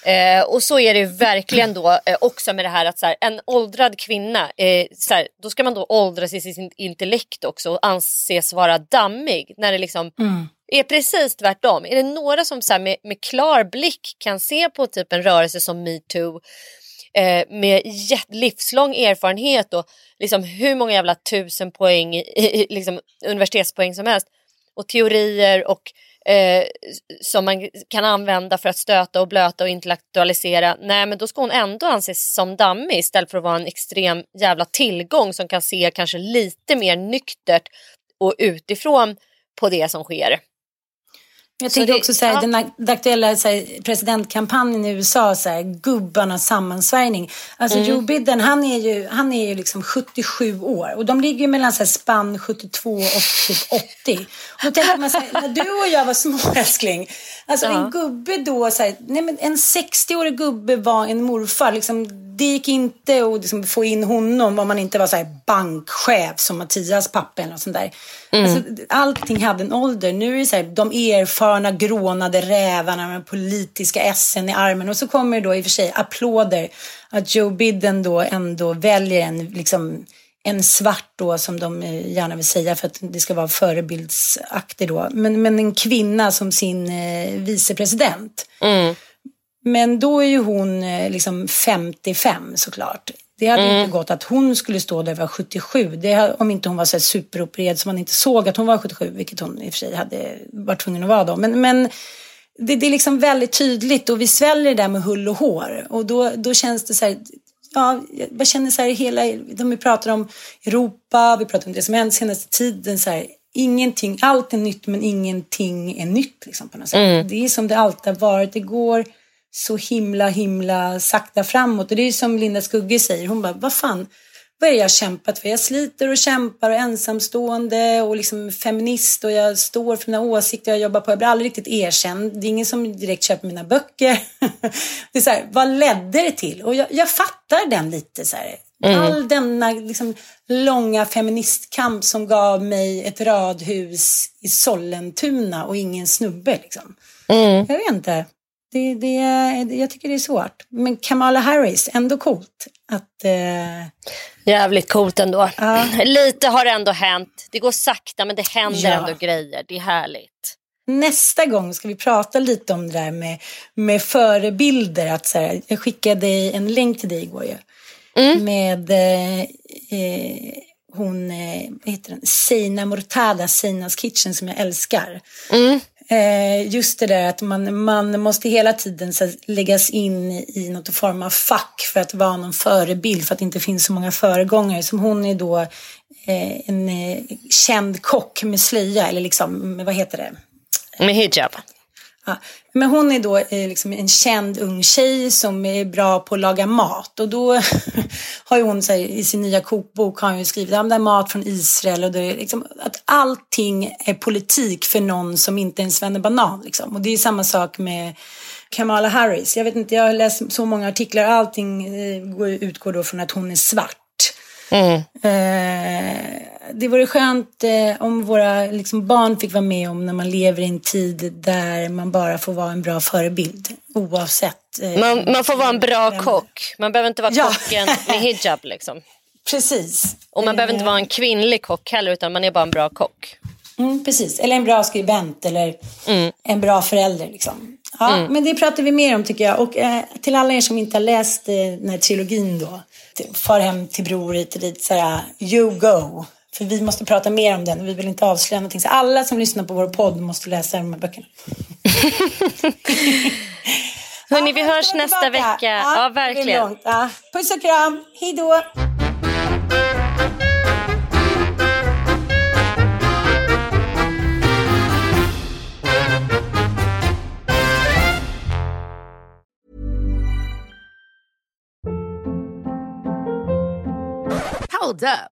Eh, och så är det verkligen då eh, också med det här att så här, en åldrad kvinna, eh, så här, då ska man då åldras i sin intellekt också och anses vara dammig. När det liksom mm är precis tvärtom. Är det några som så här, med, med klar blick kan se på typ en rörelse som metoo eh, med livslång erfarenhet och liksom hur många jävla tusen poäng, i, i, liksom universitetspoäng som helst och teorier och eh, som man kan använda för att stöta och blöta och intellektualisera. Nej men då ska hon ändå anses som dammig istället för att vara en extrem jävla tillgång som kan se kanske lite mer nyktert och utifrån på det som sker. Jag tänker också så här, ja. den, ak- den aktuella här, presidentkampanjen i USA, så här, gubbarnas sammansvärjning. Alltså Mm. Joe Biden, han är ju, han är ju liksom 77 år och de ligger ju mellan så här, spann 72 och typ 80. Och då tänker man så här, när du och jag var små älskling, alltså en gubbe då, så här, nej men en 60-årig gubbe var en morfar, liksom, det gick inte att liksom, få in honom om man inte var så här, bankchef som Mattias pappa eller något sånt där. Alltså, allting hade en ålder. Nu är det så här, de erfarna grånade rävarna med politiska essen i armen. Och så kommer det då i och för sig applåder att Joe Biden då ändå väljer en, liksom, en svart då som de eh, gärna vill säga för att det ska vara förebildsaktig då. Men, men en kvinna som sin eh, vicepresident. Men då är ju hon eh, liksom 55 såklart. Det hade ju inte gått att hon skulle stå där och vara 77. Det, om inte hon var så superopererad så man inte såg att hon var 77, vilket hon i och för sig hade varit tvungen att vara då. Men, men det, det är liksom väldigt tydligt och vi sväljer det där med hull och hår. Och då, då känns det så här, ja, jag känner så här hela, de vi pratar om Europa, vi pratar om det som hänt senaste tiden, så här, ingenting, allt är nytt men ingenting är nytt liksom på något sätt. Det är som det alltid har varit, det går så himla, himla sakta framåt. Och det är som Linda Skugge säger, hon bara, vad fan, vad är det jag kämpat för? Jag sliter och kämpar och ensamstående och liksom feminist och jag står för mina åsikter jag jobbar på. Jag blir aldrig riktigt erkänd. Det är ingen som direkt köper mina böcker. det är så här, vad ledde det till? Och jag, jag fattar den lite så här. All denna liksom, långa feministkamp som gav mig ett radhus i Sollentuna och ingen snubbe. Liksom. Jag vet inte. Det, det, jag tycker det är svårt. Men Kamala Harris, ändå coolt att... Eh, Jävligt coolt ändå. Ja. Lite har ändå hänt. Det går sakta men det händer Ja. ändå grejer. Det är härligt. Nästa gång ska vi prata lite om det där med, med förebilder. Att så här, jag skickade en länk till dig igår ju. Med eh, eh, hon, eh, vad heter den? Seina Mortada, Seinas Kitchen som jag älskar. Eh, just det där att man, man måste hela tiden så läggas in i något form av fack för att vara någon förebild för att det inte finns så många föregångare. Som hon är då eh, en eh, känd kock med slöja eller liksom, med- vad heter det? Med hijab. Ja. Men hon är då eh, liksom en känd ung tjej som är bra på att laga mat. Och då har ju hon här, i sin nya kokbok har hon ju skrivit det är mat från Israel. Och det är liksom, att allting är politik för någon som inte är en svennebanan. Liksom. Och det är samma sak med, Kamala Harris. Jag vet inte, jag har läst så många artiklar. Allting eh, utgår då från att hon är svart. Mm. Eh, det vore skönt eh, om våra liksom, barn fick vara med om när man lever i en tid där man bara får vara en bra förebild. Oavsett. Eh, man, man, får vara en bra vem. kock. Man behöver inte vara ja. kocken med hijab liksom. Precis. Och man behöver inte vara en kvinnlig kock heller utan man är bara en bra kock. Mm, precis, eller en bra skribent eller mm. en bra förälder. Liksom. Ja, mm. Men det pratar vi mer om tycker jag. Och eh, till alla er som inte har läst eh, den här trilogin då. Far hem till bror hit och dit. Så här, you go. För vi måste prata mer om den och vi vill inte avslöja någonting. Så alla som lyssnar på vår podd måste läsa de här böckerna. Hörni, vi hörs nästa tillbaka. vecka. Ja, ja verkligen. Ja. Puss och kram. Hej då. Hold up.